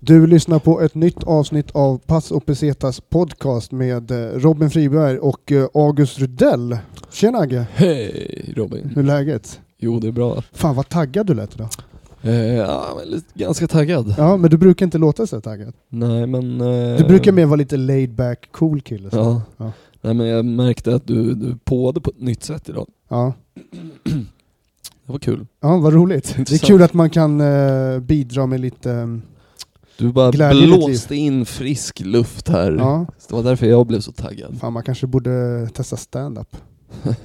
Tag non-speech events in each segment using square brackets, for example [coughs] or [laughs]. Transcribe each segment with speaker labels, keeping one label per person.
Speaker 1: Du lyssnar på ett nytt avsnitt av Pass och Pesetas podcast med eh, Robin Friberg och eh, August Rudell. Tjena Agge,
Speaker 2: Hej Robin.
Speaker 1: hur är läget?
Speaker 2: Jo, det är bra.
Speaker 1: Fan vad taggad du lät idag.
Speaker 2: Eh, ja, ganska taggad.
Speaker 1: Ja, men du brukar inte låta så taggad.
Speaker 2: Nej, men... Eh,
Speaker 1: Du brukar mer vara lite laid back, cool kille. så.
Speaker 2: Ja.
Speaker 1: Ja.
Speaker 2: Nej, men jag märkte att du, du påade på ett nytt sätt idag.
Speaker 1: Ja.
Speaker 2: Det var kul.
Speaker 1: ja, vad roligt. Det är
Speaker 2: Intressant.
Speaker 1: kul att man kan eh, bidra med lite...
Speaker 2: Du bara
Speaker 1: Glädje
Speaker 2: blåste in frisk luft här.
Speaker 1: Ja,
Speaker 2: Det var därför jag blev så taggad.
Speaker 1: fan man kanske borde testa stand-up. [laughs]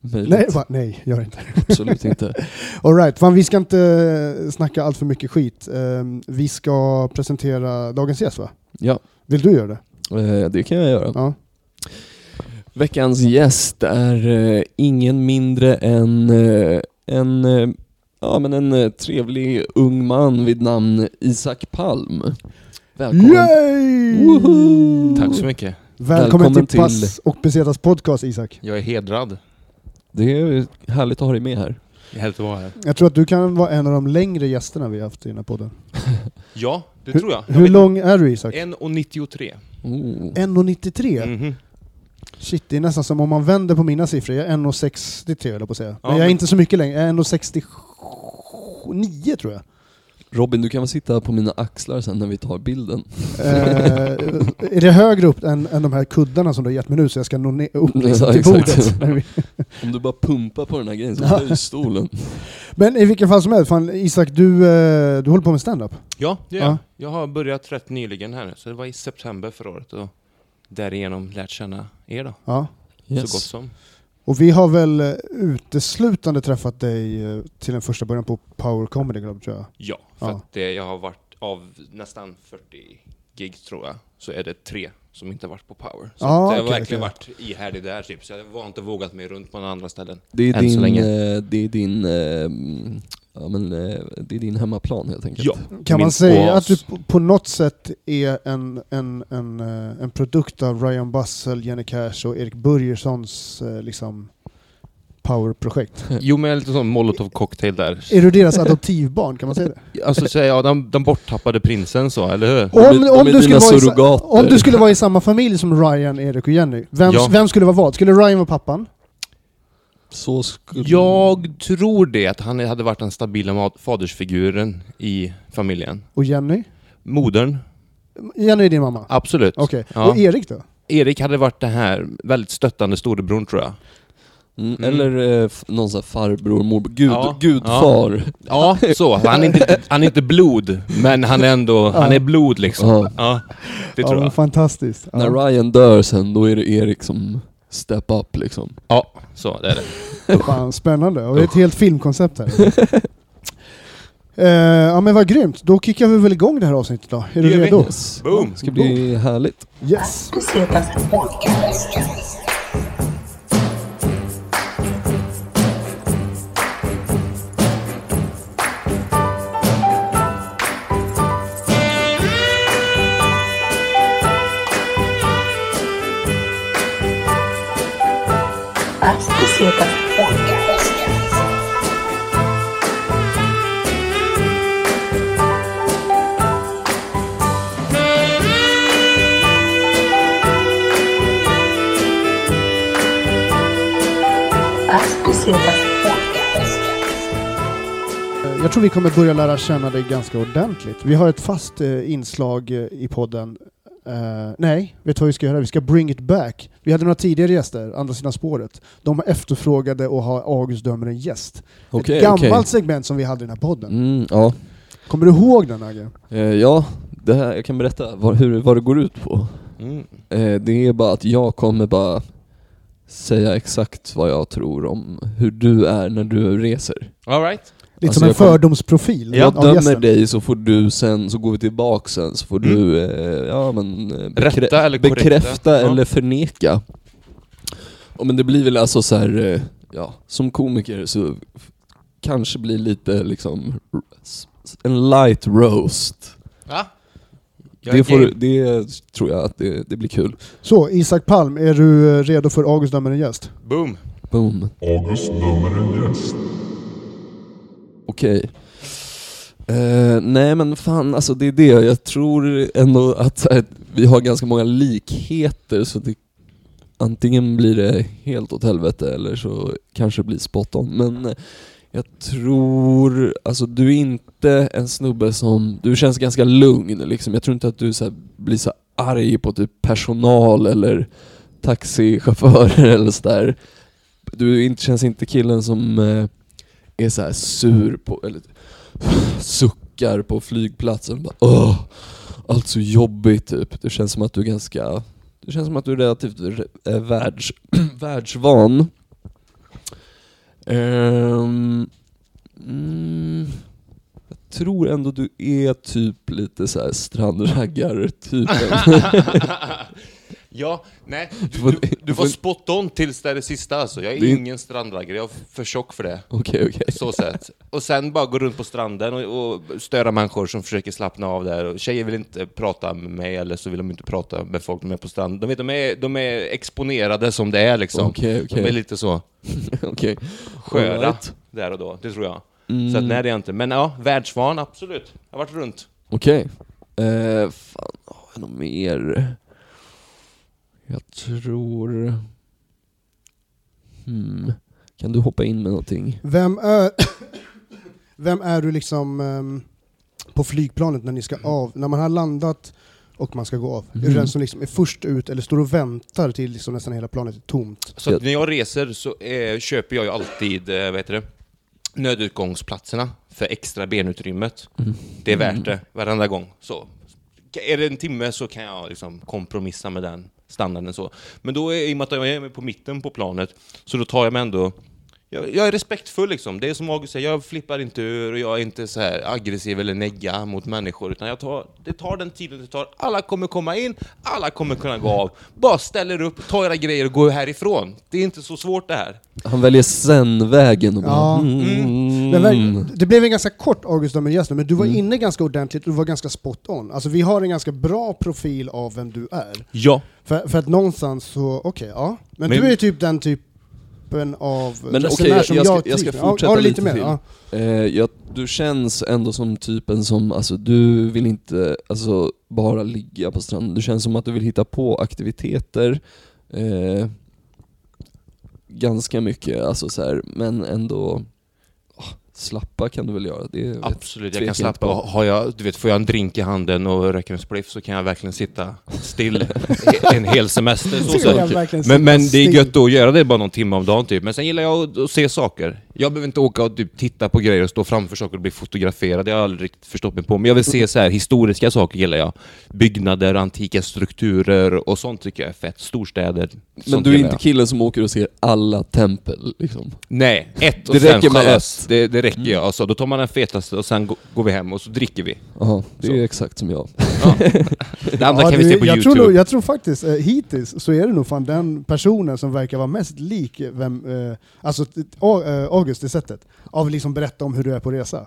Speaker 1: Nej, va? nej, gör inte.
Speaker 2: Absolut inte. [laughs]
Speaker 1: Alright, fan vi ska inte snacka allt för mycket skit. Ehm, vi ska presentera dagens gäst va?
Speaker 2: Ja,
Speaker 1: Vill du göra det?
Speaker 2: eh, det kan jag göra.
Speaker 1: Ja.
Speaker 2: Veckans gäst är eh, ingen mindre än eh, en, ja, men en eh, trevlig ung man vid namn Isak Palm. Välkommen!
Speaker 1: Yay!
Speaker 2: Woho!
Speaker 3: Tack så mycket.
Speaker 1: Välkommen,
Speaker 2: Välkommen
Speaker 1: till Pass och Besetas podcast Isak.
Speaker 3: Jag är hedrad.
Speaker 2: Det är härligt att ha dig med här.
Speaker 3: Det är härligt att vara här.
Speaker 1: Jag tror att du kan vara en av de längre gästerna vi har haft i den här podden. [laughs]
Speaker 3: Ja, det tror jag. jag
Speaker 1: Hur lång är du Isak?
Speaker 3: inte. 1,93.
Speaker 2: Oh.
Speaker 1: 1,93?
Speaker 3: Mhm.
Speaker 1: Shit, det är nästan som om man vänder på mina siffror. Jag är 1,63 höll jag på att säga.
Speaker 3: Ja,
Speaker 1: men jag är
Speaker 3: men-
Speaker 1: inte så mycket längre. Jag är 1,69 tror jag.
Speaker 2: Robin, du kan väl sitta på mina axlar sen när vi tar bilden?
Speaker 1: Eh, är det högre upp än, än de här kuddarna som du har gett mig nu så jag ska nå ner, upp liksom,
Speaker 2: Ja,
Speaker 1: till bordet? [laughs]
Speaker 2: Om du bara pumpar på den här grejen så
Speaker 1: Ja.
Speaker 2: höjs stolen.
Speaker 1: Men i vilken fall som helst, fan, Isak du, eh, du håller på med stand-up?
Speaker 3: Ja, det gör
Speaker 1: Ja.
Speaker 3: jag. Jag har börjat rätt nyligen här, så det var i september förra året och därigenom lärt känna er då,
Speaker 1: Ja.
Speaker 3: så gott
Speaker 2: Yes.
Speaker 3: som.
Speaker 1: Och vi har väl eh, uteslutande träffat dig eh, till en första början på Power Comedy Club tror jag.
Speaker 3: Ja, för
Speaker 1: Ja.
Speaker 3: att det, jag har varit av nästan 40 gigs tror jag, så är det tre som inte varit på Power. Så att jag har
Speaker 1: okej,
Speaker 3: verkligen
Speaker 1: okej.
Speaker 3: varit ihärdig där typ, så jag har inte vågat mig runt på några andra ställen.
Speaker 2: Det är
Speaker 3: Än så
Speaker 2: din,
Speaker 3: länge.
Speaker 2: eh, det är din, ja, men, eh, det är din hemmaplan helt enkelt.
Speaker 3: Ja.
Speaker 1: Kan
Speaker 3: Min
Speaker 1: man säga
Speaker 3: oas.
Speaker 1: att du på, något sätt är en, en, en, eh, en produkt av Ryan Bussell, Jenny Cash och Erik Börjessons eh, liksom powerprojekt? [laughs]
Speaker 3: Jo men lite sån molotov cocktail där.
Speaker 1: Är du deras adoptivbarn, kan man säga det? [laughs]
Speaker 3: Alltså säga, ja, de, de borttappade prinsen så, eller hur?
Speaker 1: Om,
Speaker 2: de
Speaker 1: om,
Speaker 2: är
Speaker 1: du skulle vara i, om du skulle vara i samma familj som Ryan, Erik och Jenny, vem,
Speaker 3: Ja.
Speaker 1: vem skulle vara vad? Skulle Ryan vara pappan?
Speaker 2: Så skulle...
Speaker 3: Jag tror det, att han hade varit den stabila fadersfiguren i familjen.
Speaker 1: Och Jenny?
Speaker 3: Modern,
Speaker 1: Jenny är din mamma?
Speaker 3: absolut.
Speaker 1: Okej.
Speaker 3: Ja.
Speaker 1: Och Erik då?
Speaker 3: Erik hade varit den här väldigt stöttande storebror tror jag.
Speaker 2: Mm,
Speaker 3: Mm.
Speaker 2: Eller eh, någon sån här farbror, morbror, gud,
Speaker 3: Ja.
Speaker 2: gudfar.
Speaker 3: Ja, så. Han är inte, han är inte blod, men han är ändå, han är blod liksom.
Speaker 2: Ja.
Speaker 3: Ja, det
Speaker 1: ja,
Speaker 3: tror jag.
Speaker 1: Fantastiskt. Ja.
Speaker 2: När Ryan dör sen, då är det Erik som step up liksom.
Speaker 3: Ja, så det är det.
Speaker 1: Fan, spännande. Och det är ett helt filmkoncept här. Eh, ja men vad grymt. Då kickar vi väl igång det här avsnittet då. Är du redo?
Speaker 2: Yes.
Speaker 3: Boom!
Speaker 2: Det ska bli härligt.
Speaker 1: Yes.
Speaker 4: Pesetas
Speaker 1: Jag tror vi kommer börja lära känna dig ganska ordentligt. Vi har ett fast eh, inslag eh, i podden. Eh, nej, vet du vad vi ska göra? Vi ska bring it back. Vi hade några tidigare gäster, andra sidan spåret. De efterfrågade att ha August dömer en gäst.
Speaker 2: Okej,
Speaker 1: ett gammalt
Speaker 2: okej.
Speaker 1: segment som vi hade i den här podden.
Speaker 2: Mm, ja.
Speaker 1: Kommer du ihåg den Agge?
Speaker 2: Eh, ja, det här, jag kan berätta vad, hur, vad det går ut på.
Speaker 3: Mm.
Speaker 2: Eh, det är bara att jag kommer bara säga exakt vad jag tror om hur du är när du reser.
Speaker 3: All right.
Speaker 1: Lite
Speaker 2: Alltså,
Speaker 1: som en fördomsprofil
Speaker 2: Jag
Speaker 1: av
Speaker 2: dömer
Speaker 1: gästen.
Speaker 2: dig så får du sen, så går vi tillbaka sen, så får
Speaker 3: Mm.
Speaker 2: du eh, ja, men, eh,
Speaker 3: Rätta eller korrekta?
Speaker 2: bekräfta
Speaker 3: Ja.
Speaker 2: eller förneka. Ja, men det blir väl alltså så här, eh, ja, som komiker så kanske blir lite liksom en light roast.
Speaker 3: Ja. Är
Speaker 2: Det, får, det tror jag att det, det blir kul.
Speaker 1: Så, Isak Palm, är du eh, redo för August dömer en gäst?
Speaker 3: Boom.
Speaker 2: Boom.
Speaker 5: August dömer en gäst.
Speaker 2: Okej. Uh, nej men fan, alltså det är det. Jag tror ändå att här, vi har ganska många likheter så det antingen blir det helt åt helvete eller så kanske det blir spot on. Men eh, jag tror, alltså du är inte en snubbe som, du känns ganska lugn liksom. Jag tror inte att du så här, blir så arg på typ personal eller taxichaufförer [laughs] eller sådär. Du inte, känns inte killen som eh, är så här sur på, eller suckar på flygplatsen. Bara, Åh, allt så jobbigt typ. Det känns som att du är ganska, det känns som att du är relativt re- eh, världs, [clears throat] världsvan. Ehm, mm, jag tror ändå du är typ lite så här strandraggar-typen. [laughs] [laughs]
Speaker 3: Ja, nej,
Speaker 2: Du
Speaker 3: du,
Speaker 2: får-
Speaker 3: du, var spot on tills det är det sista alltså. Jag är ingen strandraggare, jag är för tjock för det.
Speaker 2: Okej, okej.
Speaker 3: Så sett. Och sen bara gå runt på stranden och, och störa människor som försöker slappna av där. Och tjejer vill inte prata med mig, eller så vill de inte prata med folk som är på stranden. De, vet, de, är, de är exponerade som det är liksom.
Speaker 2: Okej, okej.
Speaker 3: De är lite så [laughs]
Speaker 2: Okej.
Speaker 3: sköra
Speaker 2: Alright.
Speaker 3: där och då, det tror jag.
Speaker 2: Mm.
Speaker 3: Så att nej, det är jag inte. Men ja, världsvan, absolut. Jag har varit runt.
Speaker 2: Okej. Eh, fan, har jag något mer? Jag tror... Hmm. Kan du hoppa in med någonting?
Speaker 1: Vem är, [coughs] vem är du liksom ehm, på flygplanet när ni ska av, när man har landat och man ska gå av? Är du den som liksom är först ut eller står och väntar till liksom nästan hela planet är tomt?
Speaker 3: Så att när jag reser så eh, köper jag ju alltid, eh, vad heter det, nödutgångsplatserna för extra benutrymmet.
Speaker 2: Mm.
Speaker 3: Det är värt det, varenda gång. Så. Är det en timme så kan jag liksom kompromissa med den standarden så. Men då, i och med att jag är på mitten på planet, så då tar jag mig ändå jag, jag är respektfull liksom. Det är som August säger, jag flippar inte ur och jag är inte så här aggressiv eller negga mot människor. Utan jag tar, det tar den tiden det tar. Alla kommer komma in, alla kommer kunna gå av. Bara ställer upp, ta era grejer och gå härifrån. Det är inte så svårt det här.
Speaker 2: Han väljer sen-vägen och bara...
Speaker 1: Ja.
Speaker 2: Mm.
Speaker 1: Väl- det blev en ganska kort August med gästen, men du var
Speaker 2: Mm.
Speaker 1: inne ganska ordentligt och du var ganska spot on. Alltså vi har en ganska bra profil av vem du är.
Speaker 3: Ja.
Speaker 1: För, för att någonstans så, okej, ja. Men,
Speaker 3: Men-
Speaker 1: du är typ den typen av
Speaker 2: Men
Speaker 1: resenär
Speaker 2: jag,
Speaker 1: som
Speaker 2: jag, ska,
Speaker 1: jag
Speaker 2: jag ska
Speaker 1: trivs med. Ja,
Speaker 2: fortsätta
Speaker 1: ja,
Speaker 2: lite,
Speaker 1: mer.
Speaker 2: till.
Speaker 1: Ja.
Speaker 2: Eh, jag, du känns ändå som typen som, alltså du vill inte alltså, bara ligga på stranden. Du känns som att du vill hitta på aktiviteter. Eh, ganska mycket, alltså så här, men ändå slappa kan du väl göra. Det är
Speaker 3: Absolut, jag kan slappa. Har jag, du vet, får jag en drink i handen och röker en spliff så kan jag verkligen sitta still [laughs] en hel semester. Så, så. Men, men det är gött att göra det bara någon timme om dagen typ. Men sen gillar jag att, att se saker. Jag behöver inte åka och typ titta på grejer och stå framför saker och bli fotograferad. Det har jag aldrig riktigt förstått mig på. Men jag vill se så här historiska saker gillar jag. Byggnader, antika strukturer och sånt tycker jag är fett. Storstäder.
Speaker 2: Men du är inte
Speaker 3: jag.
Speaker 2: killen som åker och ser alla tempel liksom?
Speaker 3: Nej, ett och
Speaker 2: Det
Speaker 3: sen
Speaker 2: räcker med
Speaker 3: chalas.
Speaker 2: ett.
Speaker 3: Det, det räcker
Speaker 2: Mm.
Speaker 3: ja. Alltså, då tar man den fetaste och sen gå- går vi hem och så dricker vi.
Speaker 2: Jaha, det
Speaker 3: Så.
Speaker 2: är exakt som jag. [laughs]
Speaker 3: Det andra
Speaker 1: Ja,
Speaker 3: kan vi se på
Speaker 1: jag
Speaker 3: Youtube.
Speaker 1: Tror nog, jag tror faktiskt, eh, hittills så är det nog fan den personen som verkar vara mest lik vem, eh, alltså eh, August i sättet, av liksom berätta om hur du är på resa.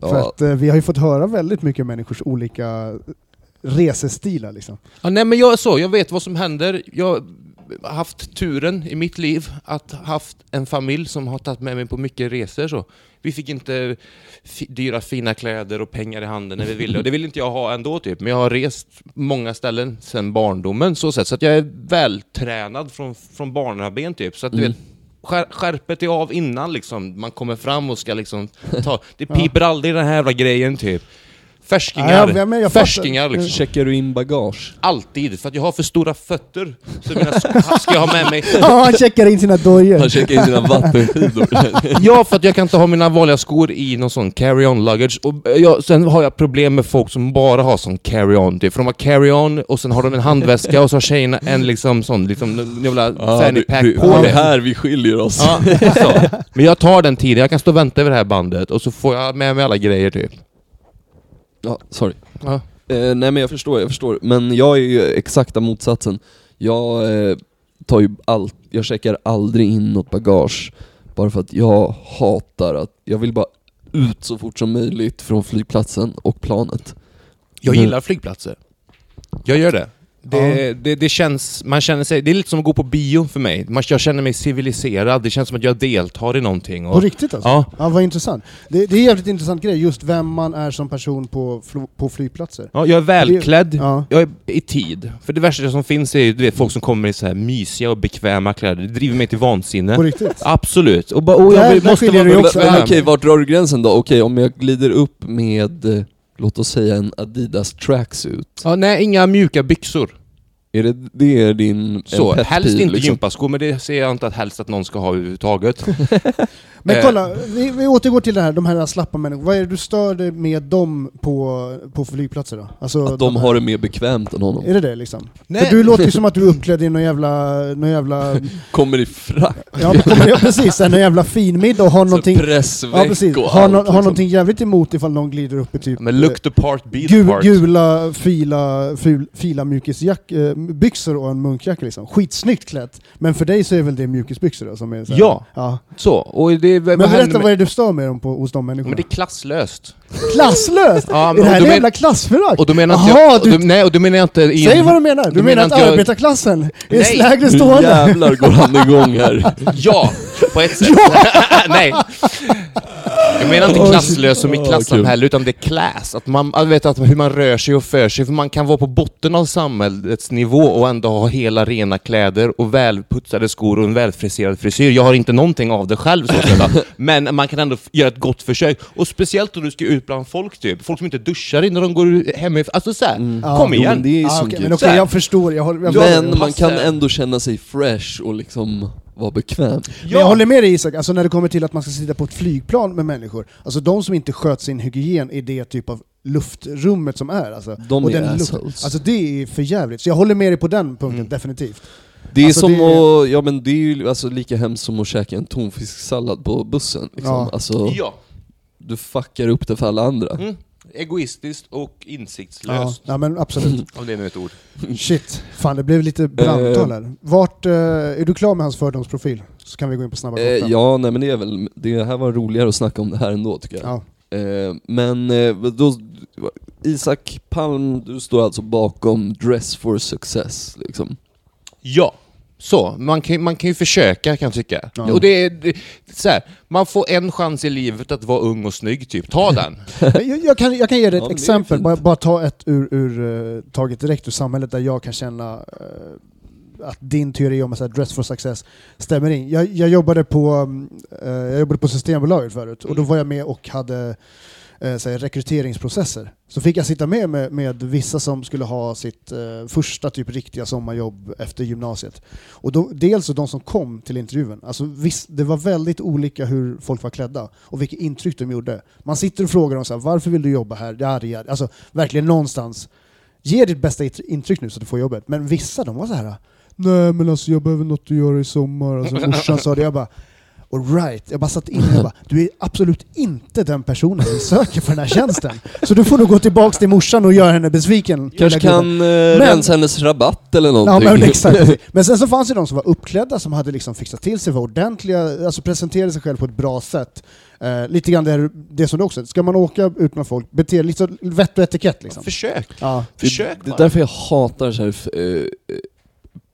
Speaker 1: För
Speaker 2: Ja,
Speaker 1: att eh, vi har ju fått höra väldigt mycket människors olika resestilar liksom.
Speaker 3: Ja, nej men jag är så, jag vet vad som händer. Jag har haft turen i mitt liv att haft en familj som har tagit med mig på mycket resor. Så. Vi fick inte dyra fina kläder och pengar i handen när vi ville, och det vill inte jag ha ändå typ. Men jag har rest många ställen sedan barndomen så sätt, så att jag är vältränad från, från barnaben typ. Så att du
Speaker 2: Mm.
Speaker 3: vet, skärpet är av innan liksom, man kommer fram och ska liksom ta... [laughs] Det piper aldrig den här jävla grejen typ. Färskingar,
Speaker 1: Ja, jag- men jag
Speaker 3: färskingar liksom.
Speaker 2: Checkar du in bagage?
Speaker 3: Alltid, för att jag har för stora fötter. Så mina sk- [laughs] ska jag ha med mig...
Speaker 1: Ja, han checkar in sina dojor.
Speaker 2: Han checkar in sina vattenskidor. [laughs]
Speaker 3: Ja, för att jag kan inte ha mina vanliga skor i någon sån carry-on luggage. Och eh, jag, sen har jag problem med folk som bara har sån carry-on. Typ. För de har carry-on och sen har de en handväska och så har tjejerna en liksom sån liksom, jävla fanny pack
Speaker 2: det,
Speaker 3: på
Speaker 2: det är
Speaker 3: det.
Speaker 2: här vi skiljer oss.
Speaker 3: Ja, så. Men jag tar den tiden, jag kan stå och vänta vid det här bandet och så får jag med mig alla grejer typ.
Speaker 2: Ja, sorry.
Speaker 3: Ja.
Speaker 2: Eh, nej men jag förstår, jag förstår. Men jag är ju exakta motsatsen. Jag eh, tar ju allt, jag checkar aldrig in något bagage. Bara för att jag hatar att, jag vill bara ut så fort som möjligt från flygplatsen och planet.
Speaker 3: Jag gillar flygplatser. Jag gör det. Det, det, det känns, man känner sig, det är lite som att gå på bio för mig. Man, jag känner mig civiliserad, det känns som att jag deltar i någonting.
Speaker 1: På
Speaker 3: Och,
Speaker 1: riktigt alltså?
Speaker 3: Ja.
Speaker 1: Ja, vad intressant. Det, det är en jävligt intressant grej, just vem man är som person på, på flygplatser.
Speaker 3: ja, jag är välklädd,
Speaker 1: Ja.
Speaker 3: jag är i tid. För det värsta som finns är du vet, folk som kommer i så här mysiga och bekväma kläder. Det driver mig till vansinne.
Speaker 1: På riktigt?
Speaker 3: Absolut. Och, och jag
Speaker 1: Där- där
Speaker 3: måste
Speaker 1: skiljer
Speaker 3: vara
Speaker 1: också.
Speaker 2: men okej, vart drar du gränsen då? Okej, om jag glider upp med, eh, låt oss säga en Adidas tracksuit.
Speaker 3: Ja, nej, inga mjuka byxor.
Speaker 2: Är det, det är din
Speaker 3: Så,
Speaker 2: pet
Speaker 3: helst
Speaker 2: peeve,
Speaker 3: inte
Speaker 2: liksom?
Speaker 3: gympaskor, men det ser jag inte att helst att någon ska ha överhuvudtaget. [laughs]
Speaker 1: Men
Speaker 3: Eh.
Speaker 1: kolla, vi, vi återgår till det här, de här slappa människorna. Vad är det du stör dig med dem på, på flygplatser då? Alltså,
Speaker 2: Att de har det mer bekvämt än honom.
Speaker 1: Är det det liksom?
Speaker 3: Nej.
Speaker 1: För du låter ju som att du är uppklädd i någon jävla... Någon jävla [laughs]
Speaker 2: Kommer i frack,
Speaker 1: ja, men kommer det, precis, en jävla finmiddag och har någonting...
Speaker 2: pressväck
Speaker 1: Ja precis,
Speaker 2: och
Speaker 1: har,
Speaker 2: allt,
Speaker 1: no, har
Speaker 2: liksom.
Speaker 1: någonting jävligt emot ifall någon glider upp i typ...
Speaker 3: Men look the part, be the
Speaker 1: Gu,
Speaker 3: part.
Speaker 1: gula fila, ful, fila mjukisjack, eh, byxor och en munkjacka liksom. Skitsnyggt klätt. Men för dig så är väl det mjukisbyxor då, som är så här,
Speaker 3: Ja.
Speaker 1: ja.
Speaker 3: Så, och det...
Speaker 1: Men berätta vad är det du stör med dem på, hos de människorna?
Speaker 3: Men det är klasslöst.
Speaker 1: Klasslöst!
Speaker 3: Ja,
Speaker 1: är det här
Speaker 3: men-
Speaker 1: jävla klassförakt?
Speaker 3: Och då menar
Speaker 1: Jaha,
Speaker 3: jag...
Speaker 1: du-
Speaker 3: då, nej, och då menar jag inte... i-
Speaker 1: Säg vad du menar! Du
Speaker 3: Då
Speaker 1: menar
Speaker 3: menar
Speaker 1: att
Speaker 3: inte jag-
Speaker 1: arbetarklassen är lägre
Speaker 2: Nu
Speaker 1: stående?
Speaker 2: jävlar går han igång här. [laughs]
Speaker 3: Ja, på ett sätt. [laughs] nej. Jag menar inte klasslös som i klassamhälle, utan det är class. Att man, vet att hur man rör sig och för sig. För man kan vara på botten av samhällets nivå och ändå ha hela rena kläder och välputsade skor och en välfriserad frisyr. Jag har inte någonting av det själv så att säga. [laughs] Men man kan ändå göra ett gott försök. Och speciellt om du ska ut bland folk typ. Folk som inte duschar innan de går hemifrån. Alltså såhär,
Speaker 1: Ja.
Speaker 3: kom
Speaker 2: Jo,
Speaker 3: igen.
Speaker 2: men det är
Speaker 1: Ah,
Speaker 2: gött.
Speaker 1: men okej, jag förstår. Jag, håller, jag,
Speaker 2: Men
Speaker 1: men,
Speaker 2: man kan ändå känna sig fresh och liksom vara bekväm.
Speaker 1: jag håller med dig Isak, alltså när det kommer till att man ska sitta på ett flygplan med människor. Alltså de som inte sköt sin hygien i det typ av luftrummet som är. Alltså.
Speaker 2: De
Speaker 1: Och
Speaker 2: är
Speaker 1: den
Speaker 2: assholes.
Speaker 1: Alltså det är för jävligt. Så jag håller med dig på den punkten,
Speaker 3: Mm.
Speaker 1: definitivt.
Speaker 2: Det är
Speaker 1: Alltså,
Speaker 2: som
Speaker 1: det är-
Speaker 2: att, ja men det är ju alltså lika hemskt som att käka en tonfisksallad på bussen. Liksom.
Speaker 1: Ja.
Speaker 2: Alltså,
Speaker 3: Ja.
Speaker 2: Du fuckar upp det för alla andra.
Speaker 3: Mm. Egoistiskt och
Speaker 1: Ja,
Speaker 3: insiktslöst.
Speaker 1: ja men absolut. [clears throat]
Speaker 3: Om det är nu ett ord.
Speaker 1: Shit, fan det blev lite brandtal här. Vart, eh, är du klar med hans fördomsprofil? Så kan vi gå in på snabba
Speaker 2: Eh, ja, nej men det är väl, det här var roligare att snacka om det här ändå tycker jag.
Speaker 1: Ja.
Speaker 2: Eh, men eh, då, Isak Palm, du står alltså bakom Dress for Success liksom.
Speaker 3: Ja. Så, man kan, man kan ju försöka kan jag tycka.
Speaker 1: Ja.
Speaker 3: Och det är, det, så här, man får en chans i livet att vara ung och snygg typ. Ta [laughs] den.
Speaker 1: Jag, jag, kan, jag kan ge dig ett
Speaker 2: Ja,
Speaker 1: exempel, bara, bara ta ett ur, ur, eh, taget direkt ur samhället där jag kan känna eh, att din teori om att dress for success stämmer in. Jag, jag, jobbade på, mm, eh, jag jobbade på Systembolaget förut och då var jag med och hade Eh, så här, rekryteringsprocesser. Så fick jag sitta med, med med vissa som skulle ha sitt eh, första typ riktiga sommarjobb efter gymnasiet. Och då, dels de som kom till intervjun, alltså viss, det var väldigt olika hur folk var klädda och vilket intryck de gjorde. Man sitter och frågar dem så här, varför vill du jobba här? Ja, ja. Alltså verkligen någonstans, ge ditt bästa intryck nu så du får jobbet. Men vissa de var så här, nej men alltså jag behöver något att göra i sommar. Alltså morsan sa det, jag bara Alright, jag bara satt in och jag bara, du är absolut inte den personen vi söker för den här tjänsten. Så du får nog gå tillbaks till morsan och göra henne besviken.
Speaker 2: Kanske kan eh, rensa hennes rabatt eller
Speaker 1: Ja,
Speaker 2: någonting.
Speaker 1: men, exakt. [laughs] men sen så fanns det de som var uppklädda, som hade liksom fixat till sig, var ordentliga, alltså presenterade sig själv på ett bra sätt. Eh, lite grann det, det som du också, ska man åka ut med folk, bete lite så vett och etikett liksom.
Speaker 3: Försök.
Speaker 1: Ja.
Speaker 3: Försök
Speaker 2: det, det är därför jag hatar så här, eh, eh,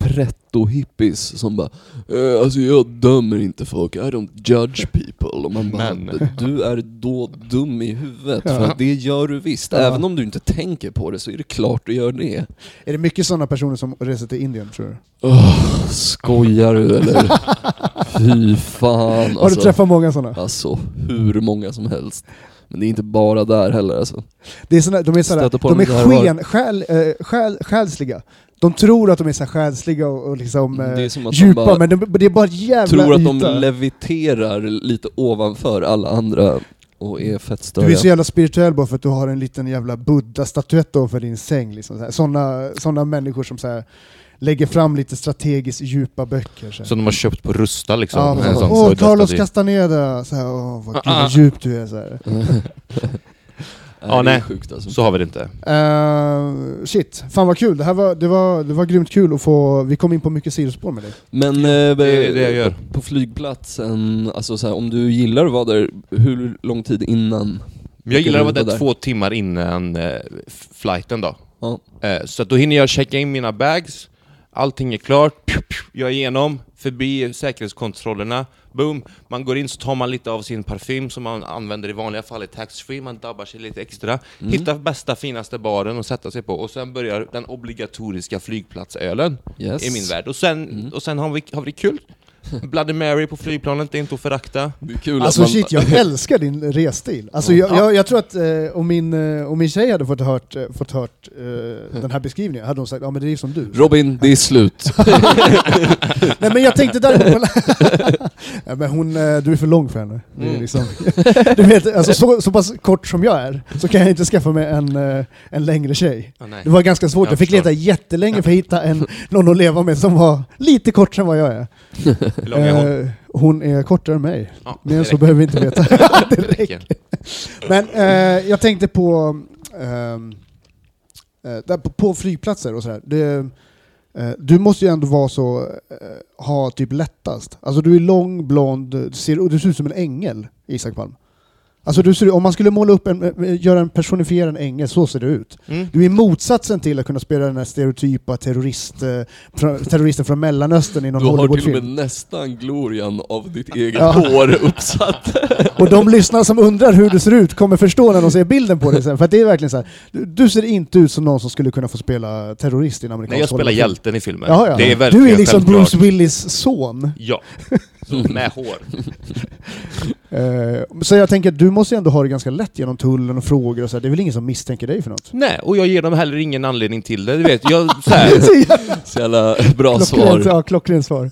Speaker 2: pretto-hippies som bara eh, Alltså jag dömer inte folk, I don't judge [laughs] people. Och man bara,
Speaker 3: Men-
Speaker 2: du är då dum i huvudet.
Speaker 1: Ja.
Speaker 2: För att det gör du visst.
Speaker 1: Ja.
Speaker 2: Även om du inte tänker på det så är det klart du gör det.
Speaker 1: Är det mycket sådana personer som reser till Indien tror du?
Speaker 2: Oh, skojar du eller? [laughs] Fy fan.
Speaker 1: Har du träffat många sådana?
Speaker 2: Alltså hur många som helst. Men det är inte bara där heller alltså.
Speaker 1: Det är såna, de är, såna, de är sken, själ, eh, själ, själsliga. De tror att de är så själsliga och, och liksom, eh,
Speaker 2: att de
Speaker 1: djupa,
Speaker 2: bara
Speaker 1: men de, det är bara jävla
Speaker 2: Tror att de
Speaker 1: yta.
Speaker 2: leviterar lite ovanför alla andra och är fett
Speaker 1: Du
Speaker 2: störiga.
Speaker 1: är så jävla spirituell bara för att du har en liten jävla buddha-statyett ovanför din säng. Liksom, så här. Såna, såna människor som så här, lägger fram lite strategiskt djupa böcker. Så.
Speaker 3: Som de har köpt på Rusta liksom.
Speaker 1: Ja,
Speaker 3: En
Speaker 1: men,
Speaker 3: sån
Speaker 1: Åh, Carlos
Speaker 3: staty.
Speaker 1: Castaneda! Så här, åh, vad, gud,
Speaker 3: Ah,
Speaker 1: vad
Speaker 3: ah.
Speaker 1: djup du är. Så, här. [laughs]
Speaker 3: Ja, nej.
Speaker 2: sjukt alltså.
Speaker 3: Så har vi det inte.
Speaker 1: Eh, shit, fan vad kul. Det, här var, det, var, det var grymt kul att få... Vi kom in på mycket sidospår med dig.
Speaker 2: Men eh,
Speaker 3: det är det jag gör.
Speaker 2: på flygplatsen, alltså så här, om du gillar att vara där, hur lång tid innan?
Speaker 3: Jag gillar att vara där
Speaker 2: där?
Speaker 3: två timmar innan f- flighten då. Eh, Så då hinner jag checka in mina bags, allting är klart, Pju, pju, jag är igenom, förbi säkerhetskontrollerna, boom, man går in så tar man lite av sin parfym som man använder i vanliga fall i taxfree, man dabbar sig lite extra,
Speaker 2: Mm.
Speaker 3: hittar bästa finaste baren att sätta sig på och sen börjar den obligatoriska flygplatsölen
Speaker 2: Yes.
Speaker 3: i min värld. Och sen, och sen har, vi, har vi det kul. [laughs] Bloody Mary på flygplanet, det är inte att förakta.
Speaker 2: Det är kul
Speaker 1: Alltså
Speaker 2: att man...
Speaker 1: shit, jag [laughs] älskar din resstil. Alltså jag, jag, jag tror att eh, om, min, eh, om min tjej hade fått hört, eh, fått hört eh, den här beskrivningen hade hon sagt ja men det är som du.
Speaker 2: Robin, det är slut. [laughs]
Speaker 1: Nej men jag tänkte däremot på... ja, men hon, eh, du är för lång för henne.
Speaker 3: Mm.
Speaker 1: liksom, du vet, alltså, så, så pass kort som jag är, så kan jag inte skaffa mig en, en längre tjej.
Speaker 3: Nej.
Speaker 1: Det var ganska svårt,
Speaker 3: Jag
Speaker 1: jag fick
Speaker 3: förstår.
Speaker 1: leta jättelänge för att hitta en, någon att leva med som var lite kortare än vad jag är.
Speaker 3: Hur är hon?
Speaker 1: Eh, hon är kortare än mig.
Speaker 3: Ja,
Speaker 1: Mer än så behöver vi inte veta. [laughs] det räcker. Men eh, jag tänkte på, ehm, eh, på, på flygplatser och sådär. Det, eh, du måste ju ändå vara så, eh, ha typ lättast. Alltså du är lång, blond, du ser, och du ser ut som en ängel, Isak Palm. Alltså du ser, om man skulle måla upp en, eh, göra en personifierad ängel, så ser det ut.
Speaker 3: Mm.
Speaker 1: Du är motsatsen till att kunna spela den här stereotypa terrorist, eh, terroristen från Mellanöstern i någon
Speaker 2: Du har till och
Speaker 1: Hollywoodfilm.
Speaker 2: med nästan glorian av ditt eget
Speaker 1: Ja.
Speaker 2: hår uppsatt. [laughs]
Speaker 1: Och de lyssnare som undrar hur du ser ut kommer förstå när de ser bilden på dig sen. För att det är verkligen så här. Du, du ser inte ut som någon som skulle kunna få spela terrorist i en amerikansk
Speaker 3: Nej, jag spelar
Speaker 1: Hollywoodfilm.
Speaker 3: hjälten i filmen.
Speaker 1: Jaha, ja.
Speaker 3: Det är verkligen
Speaker 1: du är liksom
Speaker 3: självklart.
Speaker 1: Bruce Willis son.
Speaker 3: Ja. [laughs] Så, med hår. [laughs]
Speaker 1: Eh, så jag tänker att du måste ju ändå ha det ganska lätt genom tullen och frågor och så här. Det är väl ingen som misstänker dig för något?
Speaker 3: Nej, och jag ger dem heller ingen anledning till det. Du vet, jag, så här, [laughs]
Speaker 2: Så jävla bra
Speaker 1: Klockrent,
Speaker 2: svar.
Speaker 1: ja, klockrent svar.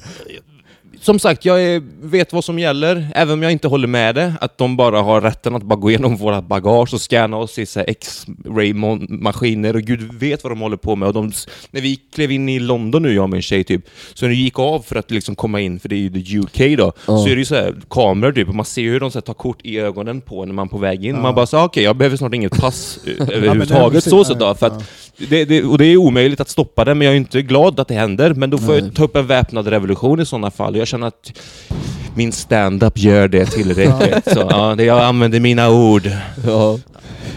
Speaker 3: Som sagt, jag är, vet vad som gäller, även om jag inte håller med det. Att de bara har rätten att bara gå igenom våra bagage och scanna oss i X-ray-maskiner och gud vet vad de håller på med. Och de, när vi klev in i London nu, jag och min tjej, typ, så när vi gick av för att liksom komma in, för det är ju the UK då,
Speaker 2: Ja.
Speaker 3: så är det ju så här, kameror typ, och man ser hur de så här, tar kort i ögonen på när man är på väg in.
Speaker 1: Ja.
Speaker 3: Man bara så okej, jag behöver snart inget pass eh, [laughs] överhuvudtaget. så så då, för att det, det, och det är omöjligt att stoppa det, men jag är inte glad att det händer. Men då får
Speaker 2: Nej.
Speaker 3: jag ta upp en väpnad revolution i sådana fall. Jag känner att min stand-up gör det tillräckligt. Så, ja, det, jag använder mina ord.
Speaker 2: Ja.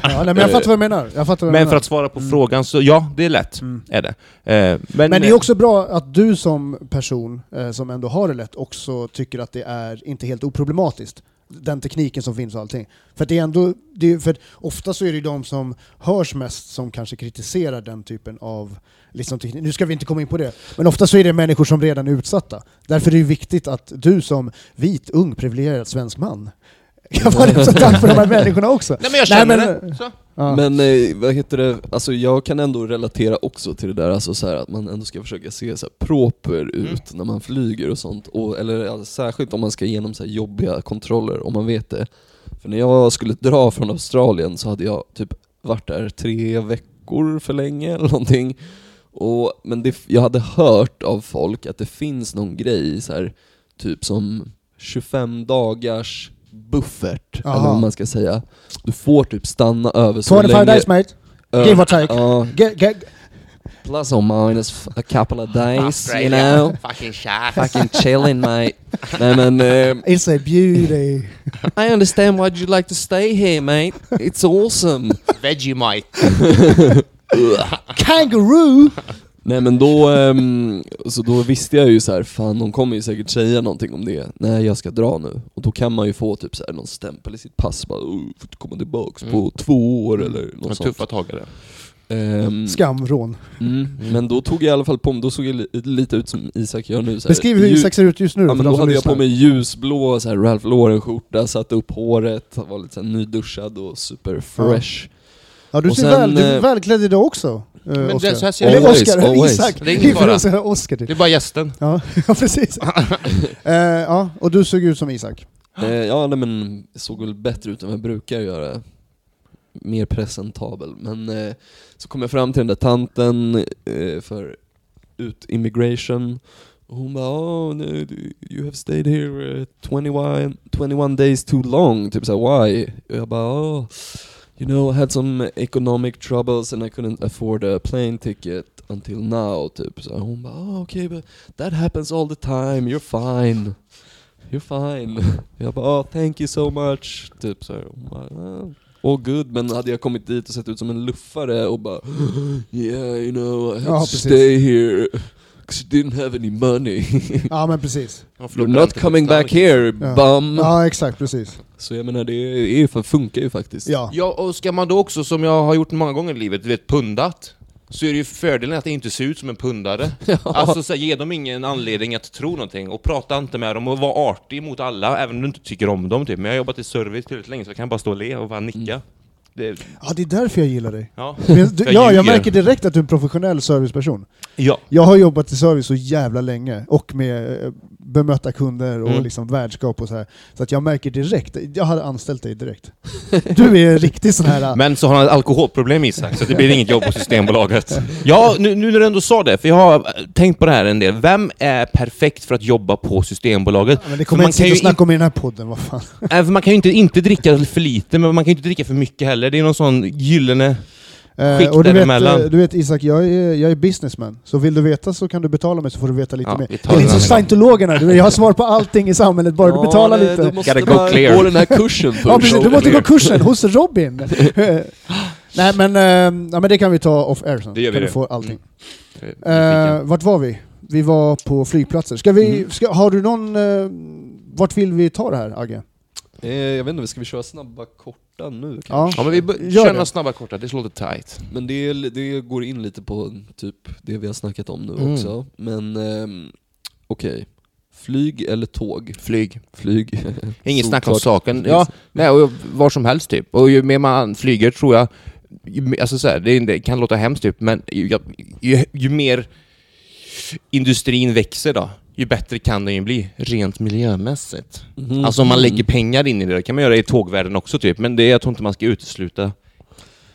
Speaker 1: Ja, nej, men jag fattar vad du menar. Jag fattar vad
Speaker 3: Men
Speaker 1: menar.
Speaker 3: för att svara på frågan så ja, det är lätt.
Speaker 1: Mm.
Speaker 3: Är det. Eh, men,
Speaker 1: Men det är också bra att du som person, eh, som ändå har det lätt, också tycker att det är inte helt oproblematiskt. Den tekniken som finns och allting. För det är ändå, det är, för ofta så är det ju de som hörs mest som kanske kritiserar den typen av liksom, teknik. Nu ska vi inte komma in på det, men ofta så är det människor som redan är utsatta. Därför är det ju viktigt att du som vit, ung, privilegierad svensk man kan vara representant för de här människorna också.
Speaker 3: Nej men jag känner
Speaker 1: men-
Speaker 3: det. Så.
Speaker 1: Ja.
Speaker 2: Men eh, vad heter det, alltså jag kan ändå relatera också till det där, alltså så här, att man ändå ska försöka se så här proper ut när man flyger och sånt. Och, eller alltså, särskilt om man ska igenom så här jobbiga kontroller, om man vet det. För när jag skulle dra från Australien så hade jag typ varit där tre veckor för länge [laughs] eller någonting. Och, men det, jag hade hört av folk att det finns någon grej så här, typ som 25 dagars buffert,
Speaker 1: Aha.
Speaker 2: eller vad man ska säga. Du får typ stanna över så
Speaker 1: 25
Speaker 2: länge.
Speaker 1: days mate,
Speaker 2: Ö-
Speaker 1: give or take.
Speaker 2: Ja,
Speaker 1: Get, get,
Speaker 2: plus or minus f- a couple of days, you know. [laughs]
Speaker 3: Fucking shit.
Speaker 2: Fucking chilling mate. [laughs] Nej men, eh,
Speaker 1: it's a beauty. [laughs]
Speaker 2: I understand why'd you like to stay here mate. It's awesome.
Speaker 3: Vegemite.
Speaker 1: Kangaroo!
Speaker 2: Nej men då, ehm, så då visste jag ju så här, fan de kommer ju säkert säga någonting om det. Nej jag ska dra nu. Och då kan man ju få typ så här, någon stämpel i sitt pass, bara oh, får du komma tillbaks på
Speaker 3: Mm.
Speaker 2: två år eller något sånt.
Speaker 3: tuffa tagare.
Speaker 2: Ehm,
Speaker 1: Skamvrån.
Speaker 2: mm, men då tog jag i alla fall på mig, då såg jag li- lite ut som Isak gör nu. Så här,
Speaker 1: Beskriv hur
Speaker 2: Ju-
Speaker 1: Isak ser ut just nu
Speaker 2: Ja men då hade jag på mig ljusblå så här Ralph Lauren-skjorta, satte upp håret, var lite så här nyduschad och super fresh.
Speaker 1: Ja, du
Speaker 2: och
Speaker 1: ser
Speaker 2: sen,
Speaker 1: väl, du är
Speaker 2: eh,
Speaker 1: välklädd idag också. Eh,
Speaker 3: Men det
Speaker 1: Oscar.
Speaker 3: så här ser
Speaker 1: Eller
Speaker 3: det
Speaker 1: Oscar,
Speaker 2: always.
Speaker 1: Isak.
Speaker 3: Det är ingen fara.
Speaker 1: säga Oscar
Speaker 3: Det är bara gästen.
Speaker 1: Ja, [laughs] ja precis. [laughs] Eh, ja, och du såg ut som Isak.
Speaker 2: Eh, ja nej, men såg väl bättre ut än vad jag brukar göra. Mer presentabel. Men eh, så kom jag fram till den där tanten eh, för ut immigration. Och hon bara oh, no, you have stayed here uh, 21, 21 days too long. Typ såhär why? Och jag bara oh, you know I had some economic troubles and I couldn't afford a plane ticket until now. Typ. Så hon bara oh, okay but that happens all the time, you're fine. You're fine. [laughs] Jag bara oh, thank you so much. Typ så här. Hon bara, "Ah." all good, men hade jag kommit dit och sett ut som en luffare och bara [gasps] Yeah, you know, I had
Speaker 1: Ja,
Speaker 2: to
Speaker 1: precis.
Speaker 2: stay here 'cause I didn't have any money. [laughs]
Speaker 1: Ja men precis.
Speaker 3: Ja,
Speaker 2: You're
Speaker 3: jag
Speaker 2: not
Speaker 3: inte
Speaker 2: coming back here,
Speaker 1: Ja.
Speaker 2: bum!
Speaker 1: Ja exakt, precis.
Speaker 2: Så jag menar, det är, funkar ju faktiskt.
Speaker 1: Ja.
Speaker 3: Ja, och ska man då också, som jag har gjort många gånger i livet, du vet, pundat. Så är det ju fördelen att det inte ser ut som en pundare. [laughs] Alltså så här, ge dem ingen anledning att tro någonting och prata inte med dem och var artig mot alla, även om du inte tycker om dem typ. Men jag har jobbat i service tillräckligt länge så jag kan bara stå och le och bara nicka. Det,
Speaker 1: Ja det är därför jag gillar dig.
Speaker 3: ja.
Speaker 1: Men, du,
Speaker 3: Jag
Speaker 1: ja, jag märker direkt att du är en professionell serviceperson.
Speaker 3: ja.
Speaker 1: Jag har jobbat i service så jävla länge och med eh, bemöta kunder och
Speaker 3: Mm.
Speaker 1: liksom värdskap och så här. Så att jag märker direkt, jag hade anställt dig direkt. [laughs] Du är en riktig sån här... eh,
Speaker 3: Men så har han ett alkoholproblem Isak, så det blir inget jobb på Systembolaget. [laughs] Ja, nu, nu när du ändå sa det, för jag har tänkt på det här en del. Vem är perfekt för att jobba på Systembolaget?
Speaker 1: men det kommer
Speaker 3: man
Speaker 1: inte
Speaker 3: kan
Speaker 1: sitta och snacka om i den här podden, vad fan.
Speaker 3: Äh, för man kan ju inte, inte dricka för lite, men man kan ju inte dricka för mycket heller. Det är någon sån gyllene...
Speaker 1: Eh,
Speaker 3: Skikt
Speaker 1: och du vet, eh, du vet Isak, jag är, jag är businessman. Så vill du veta så kan du betala mig så får du veta lite
Speaker 3: Ja,
Speaker 1: mer. Det är lite som scientologerna, du jag har svar på [laughs] allting i samhället, bara du betalar lite.
Speaker 2: Du måste gå den här kursen [laughs] först.
Speaker 1: Ja precis, du måste gå [laughs] kursen hos Robin. Nej men, eh, ja, men det kan vi ta off air sen.
Speaker 3: Det gör vi
Speaker 1: kan du
Speaker 3: det.
Speaker 1: få allting.
Speaker 3: Mm.
Speaker 1: Eh, vart var vi? Vi var på flygplatser. Ska vi,
Speaker 3: Mm.
Speaker 1: ska, har du någon... Eh, vart vill vi ta det här Agge?
Speaker 2: Eh, jag vet inte, ska vi köra snabba korta nu kanske?
Speaker 1: Ja.
Speaker 3: Ja men vi bör-
Speaker 1: Gör
Speaker 3: kör
Speaker 1: det.
Speaker 3: några snabba korta, det låter tight.
Speaker 2: Men det, det går in lite på typ det vi har snackat om nu
Speaker 3: Mm.
Speaker 2: också. Men ehm, okej, flyg eller tåg?
Speaker 3: Flyg.
Speaker 2: Flyg. [laughs]
Speaker 3: Inget snack om
Speaker 2: Solklart.
Speaker 3: saken. Ja, nej, och var som helst typ. Och ju mer man flyger tror jag, ju, mer- alltså så här, det, det kan låta hemskt typ, men ju, ju, ju mer industrin växer då, ju bättre kan den ju bli, rent miljömässigt.
Speaker 2: Mhm.
Speaker 3: Alltså om man lägger pengar in i det, det kan man göra i tågvärlden också typ, men det, jag tror inte man ska utesluta
Speaker 1: Det var,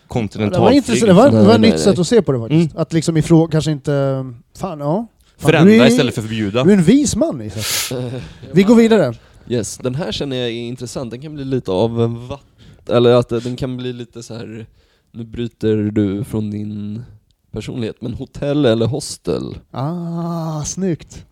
Speaker 3: kontinentalflyg.
Speaker 1: intressant, det var, det var ett nytt sätt att se på det faktiskt.
Speaker 3: Mm.
Speaker 1: Att liksom ifrån, kanske inte... Fan ja. Fan,
Speaker 3: Förändra
Speaker 1: är,
Speaker 3: istället för förbjuda.
Speaker 1: Du är en vis man Isak. [laughs] Vi går vidare.
Speaker 2: Yes, den här känner jag är intressant. Den kan bli lite av en vatt... Eller att den kan bli lite så här. Nu bryter du från din personlighet, men hotell eller hostel?
Speaker 1: Ah, snyggt.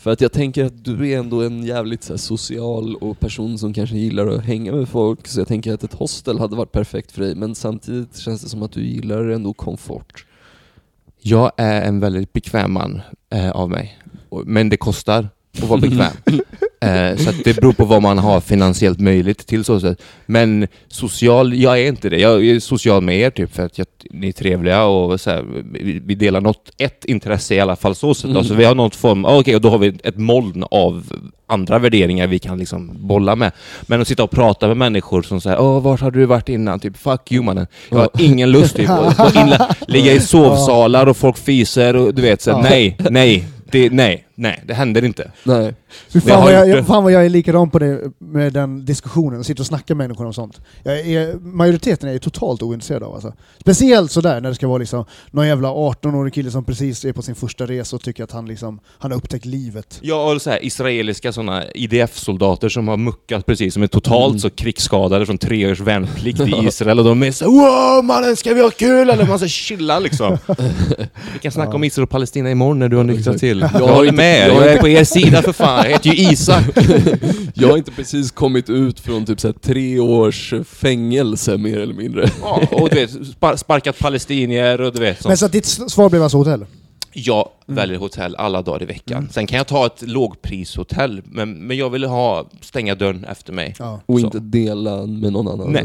Speaker 2: För att jag tänker att du är ändå en jävligt så här, social och person som kanske gillar att hänga med folk, så jag tänker att ett hostel hade varit perfekt för dig, men samtidigt känns det som att du gillar ändå komfort.
Speaker 3: Jag är en väldigt bekväm man eh, av mig. Men det kostar att vara bekväm. [laughs] eh, så det beror på vad man har finansiellt möjligt till så sätt. Men social, jag är inte det. Jag är social med er typ för att jag, ni är trevliga och så här, vi, vi delar något, ett intresse i alla fall så sätt.
Speaker 2: Mm.
Speaker 3: Så vi har något form, ah, okej och då har vi ett moln av andra värderingar vi kan liksom bolla med. Men att sitta och prata med människor som säger åh vart har du varit innan? Typ fuck you mannen. Jag har ingen lust typ att ligga i sovsalar och folk fiser och du vet så här, nej, nej, det, nej, nej, det händer inte.
Speaker 2: Nej.
Speaker 3: Jag
Speaker 1: fan, vad jag, jag, fan vad jag är likadan på det med den diskussionen, sitter och snackar med människor om sånt. Är, majoriteten är jag totalt ointresserad av alltså. Speciellt sådär när det ska vara liksom någon jävla 18-årig kille som precis är på sin första resa och tycker att han liksom, han har upptäckt livet.
Speaker 3: Ja, och så här, israeliska såna IDF-soldater som har muckat precis, som är totalt
Speaker 2: Mm.
Speaker 3: så krigsskadade från tre års värnplikt i [laughs] Israel och de är så Wow mannen, ska vi ha kul? Eller man ska chilla liksom. [laughs] Vi kan snacka
Speaker 1: Ja.
Speaker 3: om Israel och Palestina imorgon när du har nyktrat till. Jag håller
Speaker 2: inte-
Speaker 3: med,
Speaker 2: jag
Speaker 3: är på er [laughs] sida för fan. Jag heter ju Isak. [laughs]
Speaker 2: Jag har inte precis kommit ut från typ så här, tre års fängelse mer eller mindre.
Speaker 3: Ja, och du vet, spar sparkat palestinier och du vet
Speaker 1: Men
Speaker 3: sånt.
Speaker 1: så att ditt svar blev alltså hotell?
Speaker 3: Jag väljer hotell alla dagar i veckan.
Speaker 1: Mm.
Speaker 3: Sen kan jag ta ett lågprishotell, men, men jag vill ha stänga dörren efter mig.
Speaker 1: Ja.
Speaker 2: Och
Speaker 3: Så.
Speaker 2: inte dela med någon annan
Speaker 3: Nej.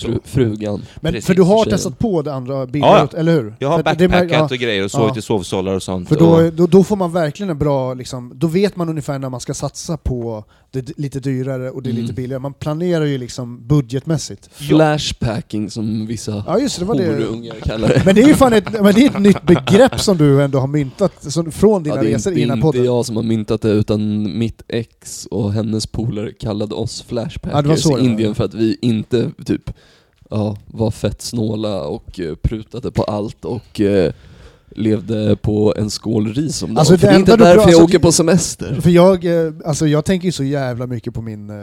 Speaker 2: Fru, frugan.
Speaker 1: Men
Speaker 3: Precis,
Speaker 1: för du har
Speaker 2: tjejen.
Speaker 1: testat på det andra bilden,
Speaker 3: Ja,
Speaker 1: eller hur?
Speaker 3: Jag har
Speaker 1: För att det-
Speaker 3: backpackat
Speaker 1: ja,
Speaker 3: och grejer och sovit
Speaker 1: Ja.
Speaker 3: i sovsalar och sånt.
Speaker 1: För
Speaker 3: och,
Speaker 1: då, då, då får man verkligen en bra, liksom, då vet man ungefär när man ska satsa på det d- lite dyrare och det är lite
Speaker 2: Mm.
Speaker 1: billigare. Man planerar ju liksom budgetmässigt.
Speaker 2: Flashpacking som vissa
Speaker 1: Ja just det, det var det.
Speaker 2: kallar det.
Speaker 1: Men det är ju fan ett, men det är ett nytt begrepp som du ändå har myntat som, från dina
Speaker 2: Ja, det är
Speaker 1: resor
Speaker 2: inte,
Speaker 1: i den här
Speaker 2: inte
Speaker 1: podden.
Speaker 2: jag som har myntat det utan mitt ex och hennes polare kallade oss
Speaker 1: Ja, det
Speaker 2: flashpackers
Speaker 1: det
Speaker 2: i. Indien för att vi inte typ ja, var fett snåla och eh, prutade på allt och eh, levde på en skål ris om dagen.
Speaker 1: Alltså,
Speaker 2: för
Speaker 1: det
Speaker 2: det är inte därför
Speaker 1: pra-
Speaker 2: jag
Speaker 1: alltså,
Speaker 2: åker på semester.
Speaker 1: För jag, eh, alltså jag tänker ju så jävla mycket på min, eh,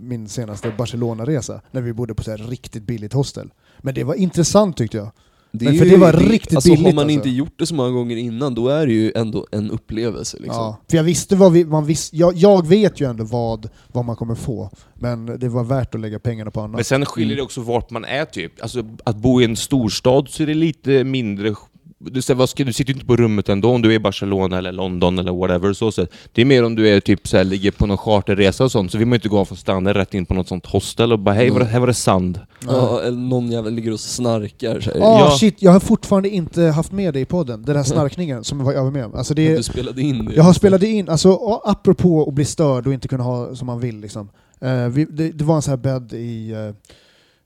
Speaker 1: min senaste Barcelona-resa, när vi bodde på så här riktigt billigt hostel. Men det var intressant tyckte jag.
Speaker 2: Det
Speaker 1: Men för
Speaker 2: ju-
Speaker 1: det var riktigt
Speaker 2: alltså,
Speaker 1: billigt,
Speaker 2: Har man
Speaker 1: alltså.
Speaker 2: inte gjort det så många gånger innan, då är det ju ändå en upplevelse liksom.
Speaker 1: Ja, för jag visste vad vi, man visste, jag, jag vet ju ändå vad, vad man kommer få, men det var värt att lägga pengarna på annat.
Speaker 3: Men sen skiljer det också vart man är typ. Alltså att bo i en storstad så är det lite mindre du, säger, vad ska, du sitter ju inte på rummet ändå om du är i Barcelona eller London eller whatever. Så sett. Det är mer om du är typ så här, ligger på någon charterresa och sånt, så vill man ju inte gå från stranden rätt in på något sånt hostel och bara hej, var det, här var det sand.
Speaker 2: Ja, eller någon jävel ligger och snarkar så här.
Speaker 1: Ah,
Speaker 3: Ja.
Speaker 1: shit, jag har fortfarande inte haft med det i podden, den där [laughs] snarkningen som jag var med om. Alltså det,
Speaker 2: Du spelade in det.
Speaker 1: jag har spelat in, alltså apropå att bli störd och inte kunna ha som man vill liksom. Eh, vi, det, det var en sån här bädd i...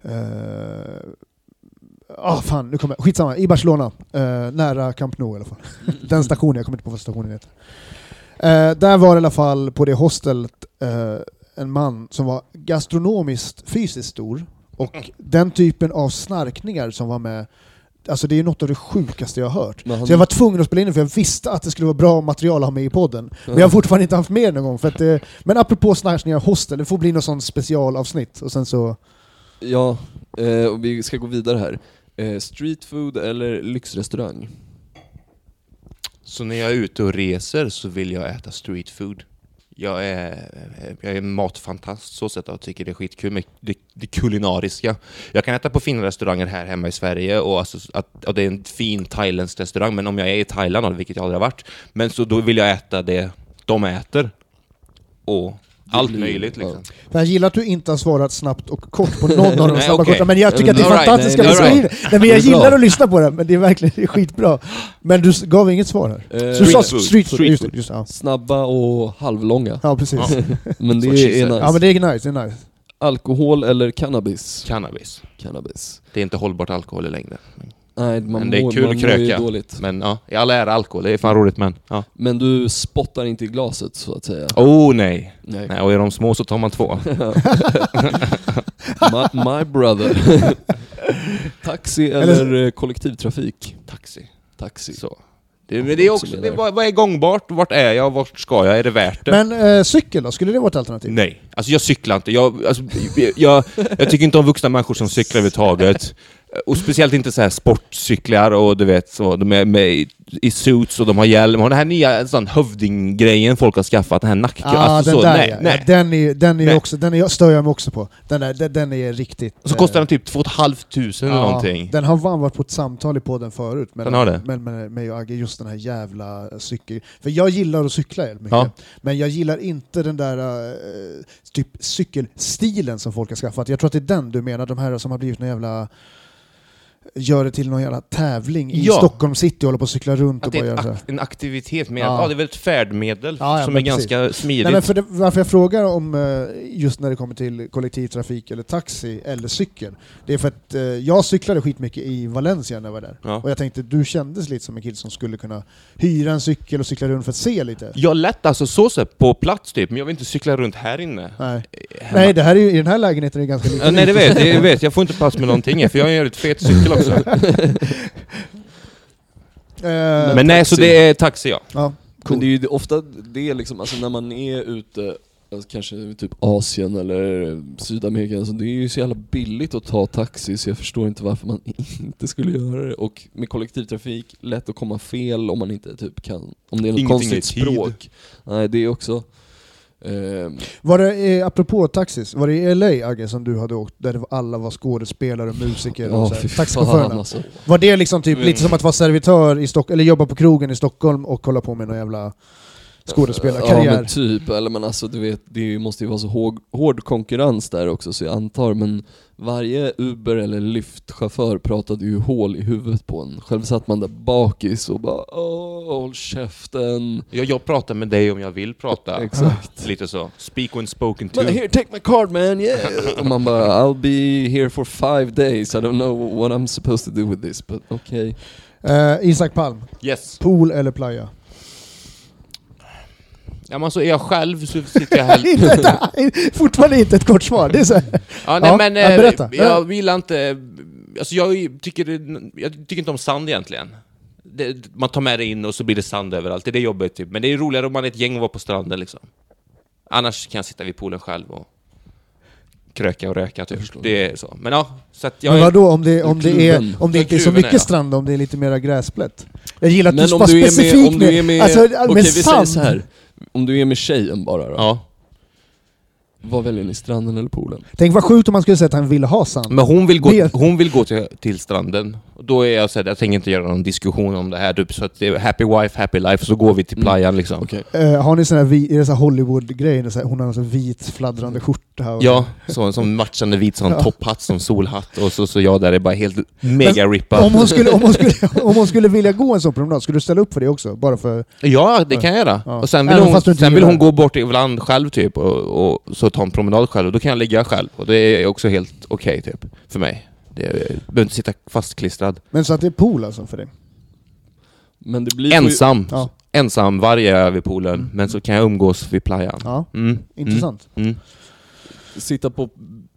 Speaker 1: Uh, Ah fan, nu kommer jag. Skitsamma, i Barcelona. eh, nära Camp Nou i alla fall. [laughs] Den stationen, jag kommer inte på vad stationen heter. Eh, där var det i alla fall på det hostelet eh, en man som var gastronomiskt fysiskt stor. Och den typen av snarkningar som var med, alltså det är något av det sjukaste jag har hört.
Speaker 2: Han-
Speaker 1: Så jag var tvungen att spela in det för jag visste att det skulle vara bra material att ha med i podden. Men jag har fortfarande inte haft med det någon gång. För att, eh, men apropå snarkningar hostel, det får bli något sånt specialavsnitt. Och sen så...
Speaker 2: Ja, eh, och vi ska gå vidare här. Eh, street food eller lyxrestaurang?
Speaker 3: Så när jag är ute och reser så vill jag äta street food. Jag är, eh, jag är matfantast så sätt och tycker det är skitkul med det, det kulinariska. Jag kan äta på fina restauranger här hemma i Sverige och, alltså att, och det är en fin thailändsk restaurang, men om jag är i Thailand, vilket jag aldrig har varit, men så då vill jag äta det de äter. Och allt
Speaker 2: blir-
Speaker 3: möjligt liksom.
Speaker 1: För jag gillar att du inte har svarat snabbt och kort på någon av de [laughs] snabba
Speaker 3: okej.
Speaker 1: korta, men jag tycker att det är
Speaker 3: All right,
Speaker 1: fantastiska
Speaker 2: nej,
Speaker 3: all right.
Speaker 1: beskrivningar. Nej, men jag
Speaker 2: Det är
Speaker 1: gillar att lyssna på det, men det är verkligen det är skitbra. Men du gav inget svar här. Så du sa
Speaker 3: Street food.
Speaker 1: street food, just det. Just, det, ja.
Speaker 2: Snabba och halvlånga.
Speaker 1: ja, precis. [laughs]
Speaker 2: Men det är
Speaker 3: said.
Speaker 2: nice.
Speaker 1: Ja men det är nice, det är nice.
Speaker 2: Alkohol eller cannabis?
Speaker 3: Cannabis.
Speaker 2: Cannabis.
Speaker 3: Det är inte hållbart alkohol i längden.
Speaker 2: Nej, man
Speaker 3: Men det är kul
Speaker 2: man
Speaker 3: att
Speaker 2: mår ju
Speaker 3: kröka.
Speaker 2: dåligt.
Speaker 3: Men ja, i all ära alkohol, det är fan roligt men ja.
Speaker 2: Men du spottar inte i glaset så att säga?
Speaker 3: Oh nej.
Speaker 2: Nej.
Speaker 3: nej. Och är de små så tar man två. [laughs] [laughs]
Speaker 2: my, my brother. [laughs] Taxi eller, eh, kollektivtrafik?
Speaker 3: Taxi.
Speaker 2: Taxi.
Speaker 3: Så. Det, men det är också, det, vad, vad är gångbart? Vart är jag? Vart ska jag? Är det värt det?
Speaker 1: Men eh, cykel då, skulle det vara ett alternativ?
Speaker 3: Nej, alltså jag cyklar inte. Jag, alltså, jag, jag, jag tycker inte om vuxna människor som cyklar överhuvudtaget. Och speciellt inte så här sportcyklar och du vet, så, de är med i, i suits och de har hjälm. Och den här nya sån hövdinggrejen folk har skaffat, den här nacken.
Speaker 1: Ja,
Speaker 3: alltså,
Speaker 1: den
Speaker 3: så,
Speaker 1: där
Speaker 3: nej,
Speaker 1: ja.
Speaker 3: nej.
Speaker 1: ja. Den, är, den, är
Speaker 3: Nej.
Speaker 1: också, den är, stör jag mig också på. Den, är, den, den är riktigt...
Speaker 3: Och så kostar
Speaker 1: eh,
Speaker 3: den typ 2 500 eller någonting.
Speaker 1: Den har fan varit på ett samtal i podden förut med,
Speaker 3: Den har det?
Speaker 1: med, med mig och Agge, just den här jävla cykel... För jag gillar att cykla jävligt mycket,
Speaker 3: Ja.
Speaker 1: men jag gillar inte den där eh, typ cykelstilen som folk har skaffat. Jag tror att det är den du menar, de här som har blivit någon jävla... Gör det till någon jävla tävling i
Speaker 3: Ja.
Speaker 1: Stockholm city och håller på att cykla runt
Speaker 3: Att
Speaker 1: och
Speaker 3: det är ak- en aktivitet med,
Speaker 1: Ja.
Speaker 3: ja. det är väl ett färdmedel
Speaker 1: Ja, ja,
Speaker 3: som är
Speaker 1: precis.
Speaker 3: ganska smidigt.
Speaker 1: Nej, men för det, varför jag frågar om eh, just när det kommer till kollektivtrafik eller taxi eller cykel, det är för att eh, jag cyklade skitmycket i Valencia när jag var där. Och jag tänkte, du kändes lite som en kille som skulle kunna hyra en cykel och cykla runt för att se lite.
Speaker 3: Jag lätt alltså så sett på plats typ, men jag vill inte cykla runt här inne.
Speaker 1: Nej,
Speaker 3: Hemma.
Speaker 1: Nej det här är ju, i den här lägenheten är det ganska lite.
Speaker 3: Nej det vet, det vet jag, [laughs] får inte plats med någonting för jag har en jävligt fet cykel också. [laughs]
Speaker 1: Eh,
Speaker 3: Men nej, så det är taxi ja.
Speaker 1: ja,
Speaker 2: Men
Speaker 1: cool.
Speaker 2: det är ju ofta det är liksom, alltså när man är ute, alltså kanske typ Asien eller Sydamerika, alltså det är ju så jävla billigt att ta taxi så jag förstår inte varför man [laughs] inte skulle göra det. Och med kollektivtrafik, lätt att komma fel om man inte typ kan, om det är något
Speaker 3: Ingenting
Speaker 2: konstigt
Speaker 3: i tid.
Speaker 2: språk. Nej, det är också... ehm,
Speaker 1: Var det, eh, apropå taxis, var det i LA Agge som du hade åkt, där alla var skådespelare och musiker och
Speaker 2: fan
Speaker 1: taxichaufförerna?
Speaker 2: alltså.
Speaker 1: Var det liksom typ
Speaker 3: Mm.
Speaker 1: lite som att vara servitör i Stockholm, eller jobba på krogen i Stockholm och kolla på med någon jävla
Speaker 2: Ja
Speaker 1: skådespelarkarriär?
Speaker 2: men typ, eller men alltså du vet, det måste ju vara så hård, hård konkurrens där också så jag antar, men varje Uber eller Lyft-chaufför pratade ju hål i huvudet på en. Själv satt man där bakis och bara åh, håll käften.
Speaker 3: Jag, jag pratar med dig om jag vill prata. [laughs]
Speaker 2: Exakt.
Speaker 3: Lite så. Speak when spoken to.
Speaker 2: Men here, take my card man, yeah! [laughs] och man bara I'll be here for five days, I don't know what I'm supposed to do with this, but okej.
Speaker 1: Eh, Isak Palm,
Speaker 3: Yes.
Speaker 1: pool eller playa?
Speaker 3: Ja, men alltså, är jag själv så sitter jag hellre... [laughs]
Speaker 1: Inte ett- Fortfarande inte ett kort svar. Det är så här.
Speaker 3: Ja, nej,
Speaker 1: Ja,
Speaker 3: men
Speaker 1: ja,
Speaker 3: eh,
Speaker 1: berätta.
Speaker 3: jag gillar inte... Alltså jag tycker, jag tycker inte om sand egentligen. Det, man tar med det in och så blir det sand överallt. Det är det jobbigt typ. Men det är roligare om man är ett gäng och var på stranden liksom. Annars kan jag sitta vid poolen själv och kröka och röka typ. Det är så. Men ja, så att jag
Speaker 1: Men vadå om det, om det, är, om det inte är så mycket
Speaker 3: är
Speaker 1: strand, om det är lite mera gräsplätt? Jag gillar att
Speaker 2: Men
Speaker 1: du
Speaker 2: om
Speaker 1: var
Speaker 2: du, är
Speaker 1: specifik
Speaker 2: med, om du är med,
Speaker 1: alltså,
Speaker 2: okej vi säger
Speaker 1: sand.
Speaker 2: så här. Om du är med tjejen bara då,
Speaker 3: Ja.
Speaker 2: vad väljer ni? Stranden eller poolen?
Speaker 1: Tänk vad sjukt om man skulle säga att han ville ha sand.
Speaker 3: Men hon vill gå, hon vill gå till, till stranden. Och Då är jag så här, jag tänker inte göra någon diskussion om det här. Typ, så att det är happy wife, happy life. Så går vi till
Speaker 2: Mm.
Speaker 3: playan liksom.
Speaker 2: Okej.
Speaker 1: Eh, har ni sån här, vi- är det så här Hollywood-grejer? Så här, Hon har en sån vit fladdrande skjorta. Och
Speaker 3: Ja, så, som matchande vit sån
Speaker 1: Ja.
Speaker 3: topphatt som solhatt. Och så, så jag där är bara helt mega rippad.
Speaker 1: Om hon, skulle, om, hon skulle, [laughs] om hon skulle vilja gå en sån promenad, skulle du ställa upp för det också? Bara för...
Speaker 3: Ja, det kan jag göra.
Speaker 1: Ja.
Speaker 3: Och sen vill,
Speaker 1: Även
Speaker 3: hon, sen vill hon gå bort ibland själv typ och, och så ta en promenad själv. Och då kan jag ligga själv. Och det är också helt okej typ, för mig. Det, jag behöver inte sitta fastklistrad.
Speaker 1: Men så att det är pool alltså för dig?
Speaker 2: Men det blir
Speaker 3: Ensam.
Speaker 1: Ja,
Speaker 3: Ensam varje är vid poolen.
Speaker 1: Mm.
Speaker 3: Men så kan jag umgås vid playan.
Speaker 1: ja
Speaker 3: Mm.
Speaker 1: intressant.
Speaker 3: Mm. Mm.
Speaker 2: ju sitta på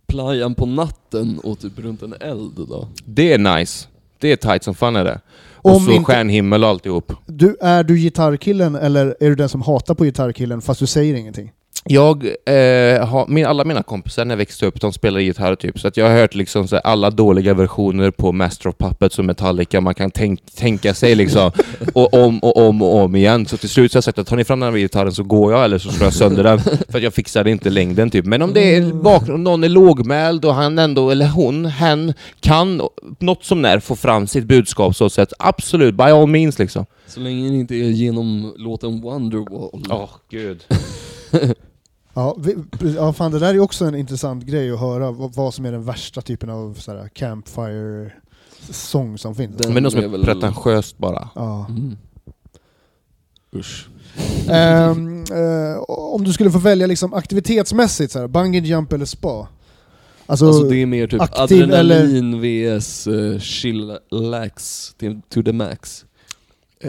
Speaker 2: playan på natten och typ runt en eld då.
Speaker 3: Det är nice. Det är tight som fan är det. Och
Speaker 1: Om
Speaker 3: så
Speaker 1: inte-
Speaker 3: stjärnhimmel och alltihop.
Speaker 1: Du, är du gitarrkillen eller är du den som hatar på gitarrkillen fast du säger ingenting?
Speaker 3: Jag eh, har, min, alla mina kompisar när jag växte upp, de spelar gitarr typ, så att jag har hört liksom så alla dåliga versioner på Master of Puppets och Metallica man kan tänk, tänka sig liksom, [laughs] och om och om och om igen. Så till slut så har jag sagt att tar ni fram den här gitarren så går jag eller så slår jag sönder den, [laughs] för att jag fixar inte längden typ. Men om det är bakgrund, någon är lågmäld och han ändå, eller hon, hen, kan något som när få fram sitt budskap så sätt, absolut, by all means liksom.
Speaker 2: Så länge det inte är genom låten Wonderwall.
Speaker 3: Åh, gud. [laughs]
Speaker 1: Ja, vi, ja, fan det där är också en intressant grej att höra, vad, vad som är den värsta typen av så här, campfire-sång som finns.
Speaker 2: Den
Speaker 3: Men något som
Speaker 2: är väl-
Speaker 3: pretentiöst bara.
Speaker 1: Ja.
Speaker 2: Mm. Usch.
Speaker 1: Ehm, eh, om du skulle få välja liksom aktivitetsmässigt, så här, bungee jump eller spa? Alltså,
Speaker 2: Alltså det är mer typ adrenalin vs uh, chillax till, to the max.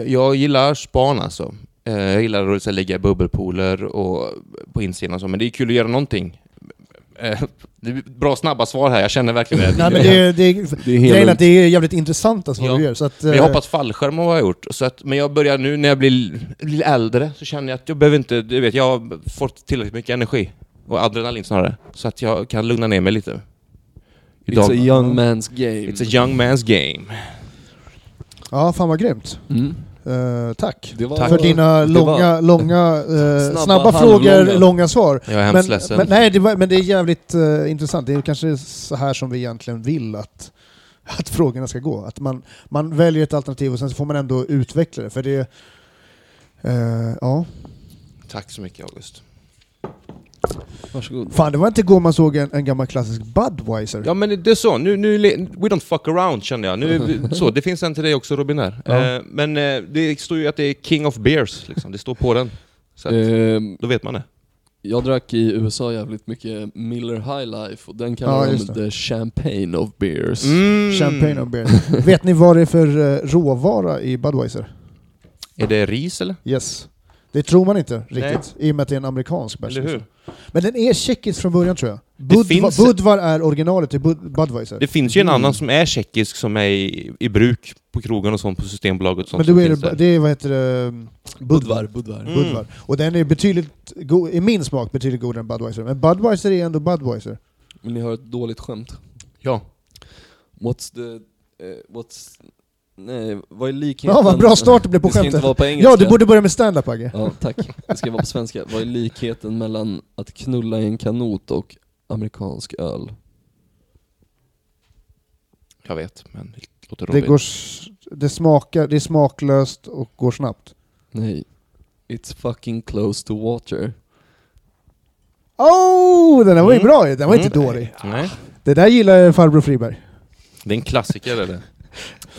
Speaker 3: Jag gillar span alltså. Eh, Jag gillar att i bubbelpooler och på insidan och så, men det är kul att göra någonting. Eh, Det är bra snabba svar här, jag känner verkligen det. [laughs]
Speaker 1: nej, men det, är- det,
Speaker 2: Det är
Speaker 1: grejen att det är jävligt intressanta svar
Speaker 3: Ja.
Speaker 1: du gör. Så att,
Speaker 3: Men jag
Speaker 1: eh,
Speaker 3: hoppas fallskärm har jag gjort. Så att, men jag börjar nu när jag blir lite äldre så känner jag att jag behöver inte, du vet, jag har fått tillräckligt mycket energi. Och adrenalin snarare. Så att jag kan lugna ner mig lite.
Speaker 2: It's a young man's game.
Speaker 3: It's a young man's game.
Speaker 1: Ja, fan vad grymt.
Speaker 2: Mm.
Speaker 1: Eh, tack.
Speaker 2: Var.
Speaker 1: För dina långa,
Speaker 2: var- [laughs]
Speaker 1: långa eh,
Speaker 2: Snabba,
Speaker 1: snabba, frågor, långa svar.
Speaker 3: Jag är hemskt
Speaker 1: Men,
Speaker 3: ledsen.
Speaker 1: men, nej, det var, men det är jävligt eh, intressant. Det är kanske så här som vi egentligen vill att, [laughs] att frågorna ska gå. Att man, man väljer ett alternativ och sen så får man ändå utveckla det. För det ja.
Speaker 3: Tack så mycket August.
Speaker 2: Varsågod.
Speaker 1: Fan, det var inte igår man såg en, en gammal klassisk Budweiser.
Speaker 3: Ja men det är så, nu, nu, we don't fuck around kände jag. Nu, [laughs] så, det finns en till dig också Robin där.
Speaker 1: Ja.
Speaker 3: Eh, men eh, det står ju att det är King of Beers, liksom. det står på den. Så att,
Speaker 2: Ehm,
Speaker 3: då vet man det.
Speaker 2: jag drack i USA jävligt mycket Miller High Life och den
Speaker 1: Ja,
Speaker 2: kallar
Speaker 1: just
Speaker 2: de
Speaker 1: det.
Speaker 2: the champagne of beers.
Speaker 3: Mm.
Speaker 1: Champagne och beer. Vet ni vad det är för eh, råvara i Budweiser?
Speaker 3: Är det ris eller?
Speaker 1: Yes. Det tror man inte riktigt, i och med att det är en amerikansk bärs.
Speaker 3: Hur?
Speaker 1: Men den är tjeckisk från början tror jag. Budva,
Speaker 3: finns-
Speaker 1: Budvar är originalet till Bud, Budweiser.
Speaker 3: Det finns ju en
Speaker 1: Mm.
Speaker 3: annan som är tjeckisk som är i, i bruk på krogen och sånt på Systembolaget och sånt.
Speaker 1: Men då är det, är, vad heter det,
Speaker 2: Budvar, Budvar.
Speaker 3: Mm.
Speaker 1: Budvar. Och den är betydligt, go- i min smak betydligt godare än Budweiser. Men Budweiser är ändå Budweiser.
Speaker 2: Vill ni höra ett dåligt skämt?
Speaker 3: Ja.
Speaker 2: What's the... eh, what's... Nej, vad är likheten...
Speaker 1: Ja, vad bra start det blev på
Speaker 2: Det inte
Speaker 1: skämtet.
Speaker 2: på.
Speaker 1: Ja, du borde börja med stand-up Agge.
Speaker 2: Ja, tack. Det ska vara på svenska. Vad är likheten mellan att knulla i en kanot och amerikansk öl?
Speaker 3: Jag vet, men låter
Speaker 1: Det,
Speaker 3: Robin.
Speaker 1: går, det, smakar, det är smaklöst och går snabbt.
Speaker 2: Nej. It's fucking close to water.
Speaker 1: Oh, den där var ju
Speaker 3: Mm.
Speaker 1: bra. Den var inte
Speaker 3: Mm.
Speaker 1: dålig.
Speaker 3: Nej,
Speaker 1: Det där gillar farbror Friberg.
Speaker 3: det är en klassiker eller?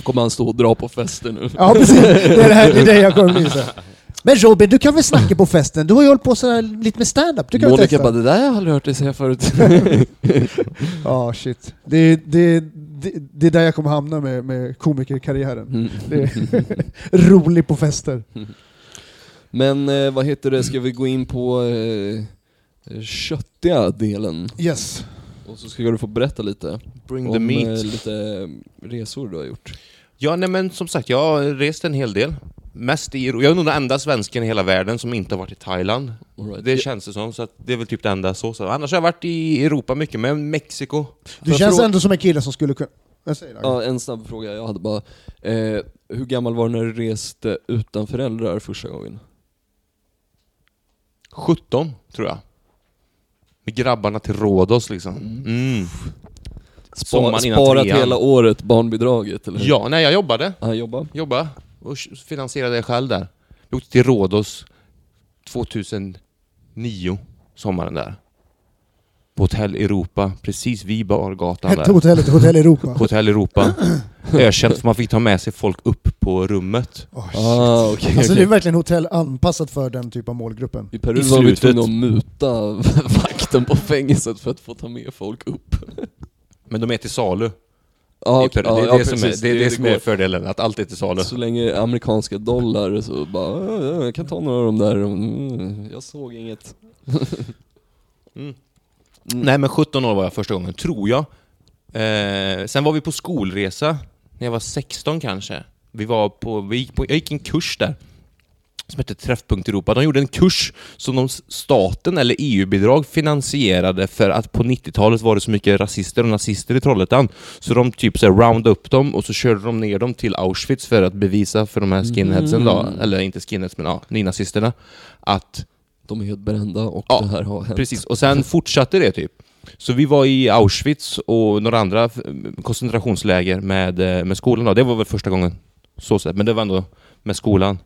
Speaker 2: Kommer han stå och dra på fester nu?
Speaker 1: Ja precis, det är det, här, det, är det jag kommer här. [laughs] Men Robin, du kan väl snacka på festen? Du har ju hållit på så här lite med stand-up. Du kan
Speaker 2: Monica
Speaker 1: testa?
Speaker 2: bara, det där har jag aldrig hört dig säga förut. [laughs]
Speaker 1: Ja, shit. Det, det, det, det är där jag kommer hamna med, med komikerkarriären.
Speaker 2: Mm.
Speaker 1: Det är [laughs] rolig på fester.
Speaker 2: Men eh, vad heter det, ska vi gå in på eh, köttiga delen?
Speaker 1: Yes.
Speaker 2: Och så ska du få berätta lite
Speaker 3: Bring
Speaker 2: om
Speaker 3: the meat.
Speaker 2: eh, lite resor du har gjort.
Speaker 3: Ja, nej men som sagt, jag har rest en hel del. Mest i. Jag är nog den enda svensken i hela världen som inte har varit i Thailand.
Speaker 2: Right.
Speaker 3: Det känns det som, så att det är väl typ det enda så. så. Annars har jag varit i Europa mycket, men Mexiko.
Speaker 1: Du känns
Speaker 2: fråga-
Speaker 1: ändå som en kille som skulle kunna... Jag säger det.
Speaker 2: Ja, en snabb fråga jag hade bara. Eh, hur gammal var du när du reste utan föräldrar första gången?
Speaker 3: 17, tror jag. Med grabbarna till Rhodos liksom. Mm. Sommaren innan
Speaker 2: sparat
Speaker 3: trean.
Speaker 2: hela året, barnbidraget eller?
Speaker 3: Ja, nej jag jobbade.
Speaker 2: Han jobbar?
Speaker 3: Jobba och finansierade det själv där. Jag åkte till Rhodos 2009, sommaren där. På Hotell Europa, precis vid bargatan där.
Speaker 1: hotellet Hotell Europa. [laughs]
Speaker 3: Hotell Europa. [clears throat] Ökänt för man fick ta med sig folk upp på rummet.
Speaker 1: Oh, shit.
Speaker 2: Ah, okej.
Speaker 1: Alltså det
Speaker 2: okej.
Speaker 1: är verkligen hotell anpassat för den typ av målgruppen.
Speaker 2: I Peru
Speaker 3: i
Speaker 2: var vi tvungna att muta [laughs] vakten på fängelset för att få ta med folk upp.
Speaker 3: Men de är till salu.
Speaker 2: Okej,
Speaker 3: Peru. det är
Speaker 2: ja,
Speaker 3: det, som är, det, är det som
Speaker 2: går.
Speaker 3: är fördelen, att allt är till salu.
Speaker 2: Så länge amerikanska dollar så bara, "Ja, ja, jag kan ta några av de där, mm, jag såg inget.
Speaker 3: Mm.
Speaker 2: Mm.
Speaker 3: Nej men 17 år var jag första gången, tror jag. Eh, sen var vi på skolresa, när jag var 16 kanske. Vi var på, vi gick på, jag gick en kurs där, som hette Träffpunkt Europa. De gjorde en kurs som de, staten eller EU-bidrag finansierade för att på 90-talet var det så mycket rasister och nazister i Trollhättan. Så de typ så här roundade upp dem och så körde de ner dem till Auschwitz för att bevisa för de här skinheadsen då,
Speaker 2: Mm.
Speaker 3: eller inte skinheads men ja, nynazisterna, att
Speaker 2: De är helt brända och
Speaker 3: Ja,
Speaker 2: det här har hänt.
Speaker 3: Precis, och sen fortsatte det typ. Så vi var i Auschwitz och några andra eh, koncentrationsläger med, eh, med skolan då. Det var väl första gången. Så sett, men det var ändå med skolan.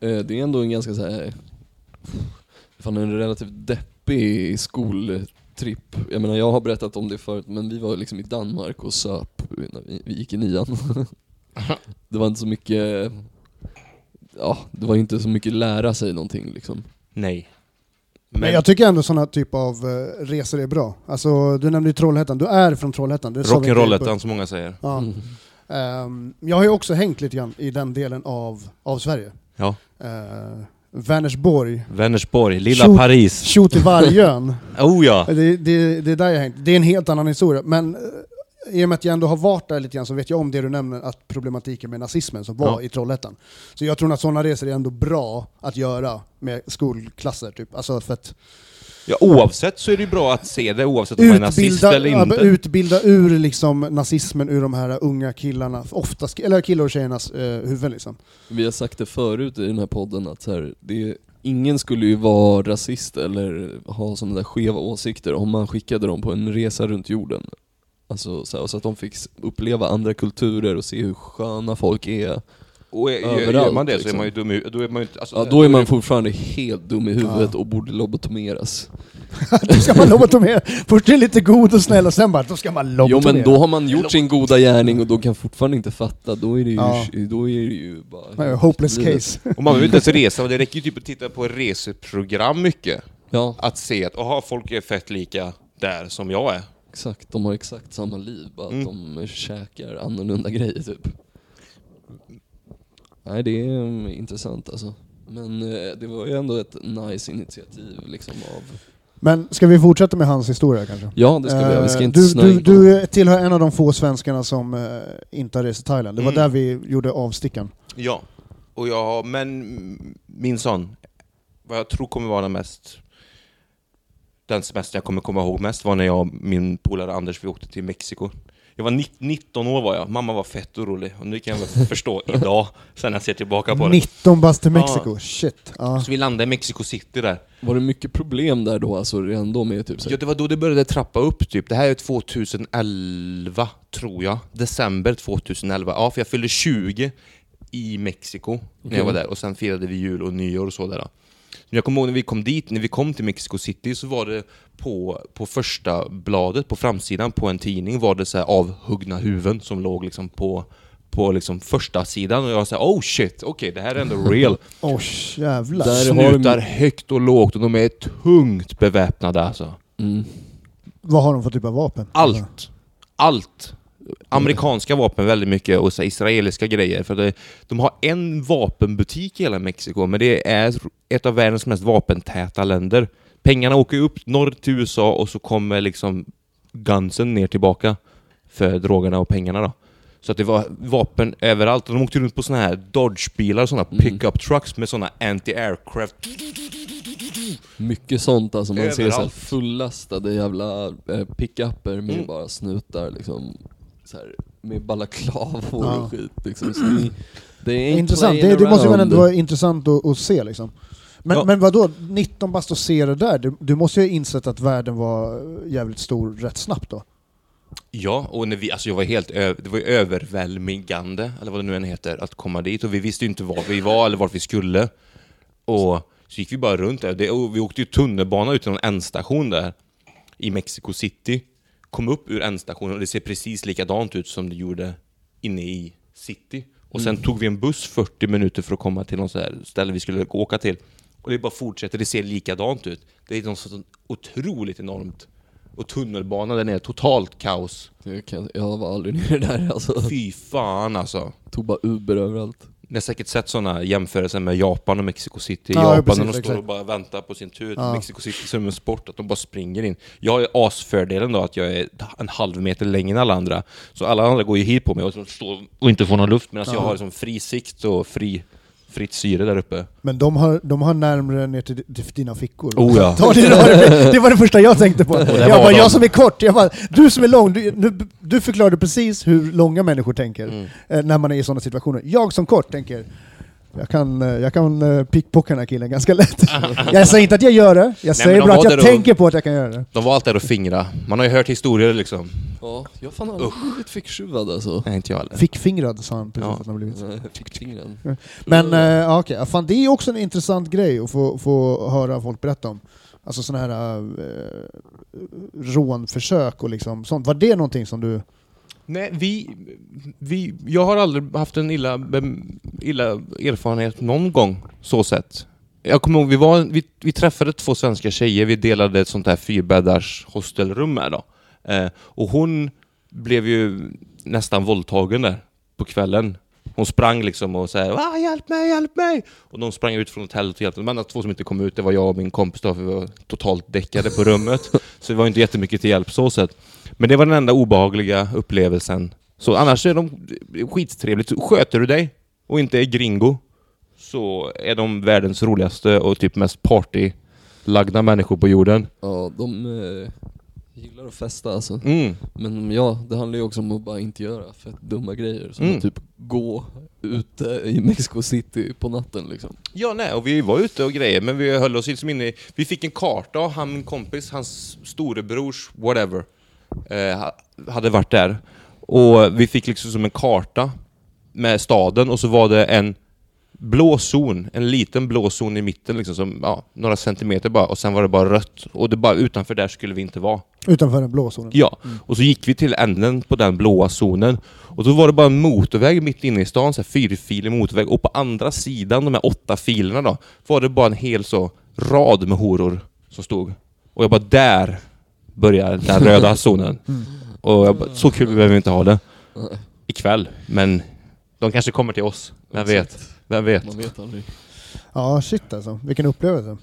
Speaker 2: Eh, Det är ändå en ganska så här, fan en relativt deppig skoltripp. Jag menar jag har berättat om det förut men vi var liksom i Danmark och söp när vi, vi gick i nian. [laughs] [laughs] det var inte så mycket, ja det var inte så mycket lära sig någonting liksom.
Speaker 3: Nej.
Speaker 1: Men
Speaker 3: Men,
Speaker 1: jag tycker ändå sådana typ av eh, resor är bra. Alltså, du nämnde ju Trollhättan, du är från Trollhättan.
Speaker 3: rock'n'rollettan som många säger.
Speaker 1: Ja.
Speaker 2: Mm.
Speaker 1: Ehm, jag har ju också hängt lite grann i den delen av, av Sverige.
Speaker 3: Ja.
Speaker 1: Uh, Vänersborg,
Speaker 3: Vänersborg, lilla
Speaker 1: Tjo-
Speaker 3: Paris.
Speaker 1: Tjotevargön. [laughs]
Speaker 3: Oh ja!
Speaker 1: det, det, det är där jag har hängt. Det är en helt annan historia. Men eh, i och med att jag ändå har varit där lite grann så vet jag om det du nämner, att problematiken med nazismen som var
Speaker 3: Ja.
Speaker 1: i Trollhättan. Så jag tror att sådana resor är ändå bra att göra med skolklasser. Typ. Alltså för att
Speaker 3: ja! Oavsett så är det ju bra att se det, oavsett om man är nazist
Speaker 1: utbilda,
Speaker 3: eller
Speaker 1: ja,
Speaker 3: inte.
Speaker 1: utbilda ur liksom nazismen ur de här unga killarna, oftast, eller killar och tjejernas eh, huvuden. Liksom.
Speaker 2: Vi har sagt det förut i den här podden att så här, det, ingen skulle ju vara rasist eller ha sådana där skeva åsikter om man skickade dem på en resa runt jorden. Alltså så, här, så att de fick uppleva andra kulturer och se hur sköna folk är.
Speaker 3: Och gör, gör man det så är
Speaker 2: liksom.
Speaker 3: man ju dum i Då är man ju. Alltså,
Speaker 2: Ja, då är man fortfarande helt dum i huvudet
Speaker 1: Ja.
Speaker 2: och borde lobotomeras. [laughs]
Speaker 1: då ska man lobotomera. Först är det lite god och snäll och sen bara, då ska man
Speaker 2: Jo
Speaker 1: lobotomera.
Speaker 2: men då har man gjort sin goda gärning och då kan fortfarande inte fatta, då är det ju,
Speaker 1: Ja.
Speaker 2: då är det ju bara...
Speaker 1: Ja, Hopeless
Speaker 2: livet.
Speaker 1: case. [laughs]
Speaker 3: Och man behöver inte ens resa, och det räcker ju typ att titta på reseprogram mycket.
Speaker 2: Ja,
Speaker 3: Att se att aha, folk är fett lika där som jag är.
Speaker 2: Exakt. De har exakt samma liv, bara att
Speaker 3: Mm.
Speaker 2: de käkar annorlunda grejer typ. Nej, det är mm, intressant alltså. Men eh, det var ju ändå ett nice initiativ liksom av...
Speaker 1: Men ska vi fortsätta med hans historia kanske?
Speaker 2: Ja, det ska vi göra. Vi ska
Speaker 1: Eh,
Speaker 2: inte
Speaker 1: du, du, du tillhör en av de få svenskarna som eh, inte har rest till Thailand. Det var
Speaker 3: Mm.
Speaker 1: där vi gjorde avstickan.
Speaker 3: Ja. Och jag har, men min son, vad jag tror kommer vara den mest den semester jag kommer komma ihåg mest var när jag och min polare Anders, vi åkte till Mexiko. Jag var ni- 19 år var jag, mamma var fett orolig. Och nu kan jag väl förstå [laughs] idag, sen när jag ser tillbaka på det.
Speaker 1: 19 bast till Mexiko, shit. Ja.
Speaker 3: Så vi landade i Mexico City där.
Speaker 2: Var det mycket problem där då, alltså redan då med typ så
Speaker 3: Ja, det var då det började trappa upp typ. Det här är 2011, tror jag. December 2011. Ja, för jag fyllde 20 i Mexiko när jag
Speaker 2: Okej.
Speaker 3: var där. Och sen firade vi jul och nyår och så där. Men jag kommer ihåg när vi kom dit, när vi kom till Mexico City så var det på, på första bladet, på framsidan på en tidning var det så här avhuggna huvuden som låg liksom på, på liksom första sidan och jag såhär oh shit, okej det här är ändå real. [laughs]
Speaker 1: Åh jävlar.
Speaker 2: Där har
Speaker 3: Snutar
Speaker 2: de-
Speaker 3: högt och lågt och de är tungt beväpnade alltså.
Speaker 2: Mm.
Speaker 1: Vad har de för typ av vapen?
Speaker 3: Allt. Allt. Amerikanska vapen väldigt mycket och så israeliska grejer. För det, de har en vapenbutik i hela Mexiko, men det är ett av världens mest vapentäta länder. Pengarna åker upp norr till USA och så kommer liksom gunsen ner tillbaka för drogerna och pengarna då. Så att det var vapen överallt. Och de åkte runt på såna här Dodge-bilar, såna
Speaker 2: Mm.
Speaker 3: pickup trucks med såna anti-aircraft.
Speaker 2: Mycket sånt alltså, man ser såhär
Speaker 3: Överallt.
Speaker 2: fullastade jävla eh, pickuper med
Speaker 3: Mm.
Speaker 2: bara snutar liksom. Så här, med balaklavor
Speaker 1: Ja.
Speaker 2: och skit liksom. Så det, [clears throat] det är
Speaker 1: Intressant. Det, det måste ju väl ändå vara intressant att, att se liksom. Men,
Speaker 3: Ja.
Speaker 1: men vadå, 19 bast och se det där? Du, du måste ju ha insett att världen var jävligt stor rätt snabbt då?
Speaker 3: Ja, och när vi, alltså jag var helt det var ju överväldigande, eller vad det nu än heter, att komma dit. Och vi visste ju inte var vi var eller vart vi skulle. Och så gick vi bara runt där. Det, och vi åkte ju tunnelbana ut till någon ändstation där i Mexico City. Kom upp ur ändstationen och det ser precis likadant ut som det gjorde inne i city. Och sen tog vi en buss 40 minuter för att komma till något ställe vi skulle åka till. Och det bara fortsätter, det ser likadant ut. Det är något sånt otroligt enormt. Och tunnelbanan, den är totalt kaos.
Speaker 2: Jag, kan, jag var aldrig nere där alltså.
Speaker 3: Fy fan alltså.
Speaker 2: Tog bara Uber överallt.
Speaker 3: Ni har säkert sett sådana jämförelser med Japan och Mexico City.
Speaker 1: Ja,
Speaker 3: Japan
Speaker 1: precis,
Speaker 3: när de står
Speaker 1: exakt.
Speaker 3: och bara väntar på sin tur.
Speaker 1: Ja.
Speaker 3: Mexico City som en sport, att de bara springer in. Jag har ju asfördelen då att jag är en halv meter längre än alla andra. Så alla andra går ju hit på mig och står och inte får någon luft medan jag
Speaker 1: Ja.
Speaker 3: har liksom fri sikt och fri, fritt syre där uppe.
Speaker 1: Men de har, de har närmare ner till, dina fickor.
Speaker 3: Oh ja. [laughs]
Speaker 1: Ta det, var det, det var det första jag tänkte på. Jag
Speaker 3: var
Speaker 1: bara,
Speaker 3: de.
Speaker 1: jag som är kort, jag bara, du som är lång, du, du, du förklarade precis hur långa människor tänker
Speaker 3: Mm.
Speaker 1: eh, när man är i sådana situationer. Jag som kort tänker, jag kan, eh, jag kan uh, pickpocka den här killen ganska lätt. [laughs] jag säger inte att jag gör det, jag säger
Speaker 3: de
Speaker 1: bara att jag
Speaker 3: där och-
Speaker 1: tänker på att jag kan göra det.
Speaker 3: De var alltid där och fingra. Man har ju hört historier liksom.
Speaker 2: Ja, jag fan aldrig blivit ficktjuvad alltså.
Speaker 3: Nej, inte jag heller.
Speaker 1: Fickfingrad sa han precis
Speaker 3: Ja.
Speaker 1: att han blivit.
Speaker 2: Nej, Fickfingren.
Speaker 1: Men eh, ja, okej, ja, fan, det är också en intressant grej att få, få höra folk berätta om. Alltså sådana här eh, rånförsök och liksom sånt. Var det någonting som du...
Speaker 3: Nej, vi, vi... Jag har aldrig haft en illa, illa erfarenhet någon gång, så sett. Jag kommer ihåg, vi, var, vi, vi träffade två svenska tjejer, vi delade ett sånt här fyrbäddars hostelrum med då. Eh, och hon blev ju nästan våldtagen där på kvällen. Hon sprang liksom och sa ah, hjälp mig, hjälp mig! Och de sprang ut från hotellet och hjälpte. De enda två som inte kom ut, det var jag och min kompis då, för vi var totalt däckade på rummet. [laughs] Så det var inte jättemycket till hjälp så sett. Men det var den enda obehagliga upplevelsen. Så annars är de skittrevligt. Sköter du dig och inte är gringo så är de världens roligaste och typ mest partylagda människor på jorden.
Speaker 2: Ja, de eh, gillar att festa alltså.
Speaker 3: Mm.
Speaker 2: Men ja, det handlar ju också om att bara inte göra fett dumma grejer. Som
Speaker 3: Mm.
Speaker 2: att typ gå ute i Mexico City på natten liksom.
Speaker 3: Ja, nej, och vi var ute och grejer, men vi höll oss liksom inne i... Vi fick en karta av han, min kompis, hans storebrors, whatever, eh, ha- hade varit där. Och vi fick liksom som en karta med staden och så var det en blå zon, en liten blå zon i mitten liksom, som, ja, några centimeter bara, och sen var det bara rött. Och det bara, utanför där skulle vi inte vara.
Speaker 1: Utanför den blå zonen?
Speaker 3: Ja, och så gick vi till änden på den blåa zonen och då var det bara en motorväg mitt inne i stan, så här fyrfilig motorväg och på andra sidan, de här åtta filerna då, var det bara en hel så rad med horor som stod. Och jag bara, där börjar den röda [laughs] zonen. Och jag bara, så kul behöver vi inte ha det ikväll, men de kanske kommer till oss. Vem vet? Vem vet?
Speaker 2: Man vet aldrig.
Speaker 1: Ja, shit alltså. Vilken upplevelse.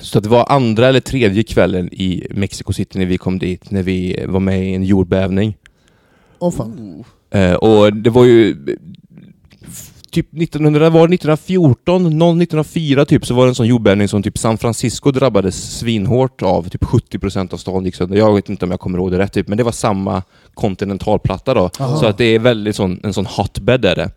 Speaker 3: Så det var andra eller tredje kvällen i Mexico City när vi kom dit, när vi var med i en jordbävning.
Speaker 1: Åh fan.
Speaker 2: Oh.
Speaker 3: Eh, och det var ju typ 1900, var det 1914, någon 1904 typ, så var det en sån jordbävning som typ San Francisco drabbades svinhårt av. Typ 70% av stan gick sönder. Jag vet inte om jag kommer ihåg det rätt, typ, men det var samma kontinentalplatta då.
Speaker 1: Aha.
Speaker 3: Så att det är väldigt sån, en sån hotbed är det.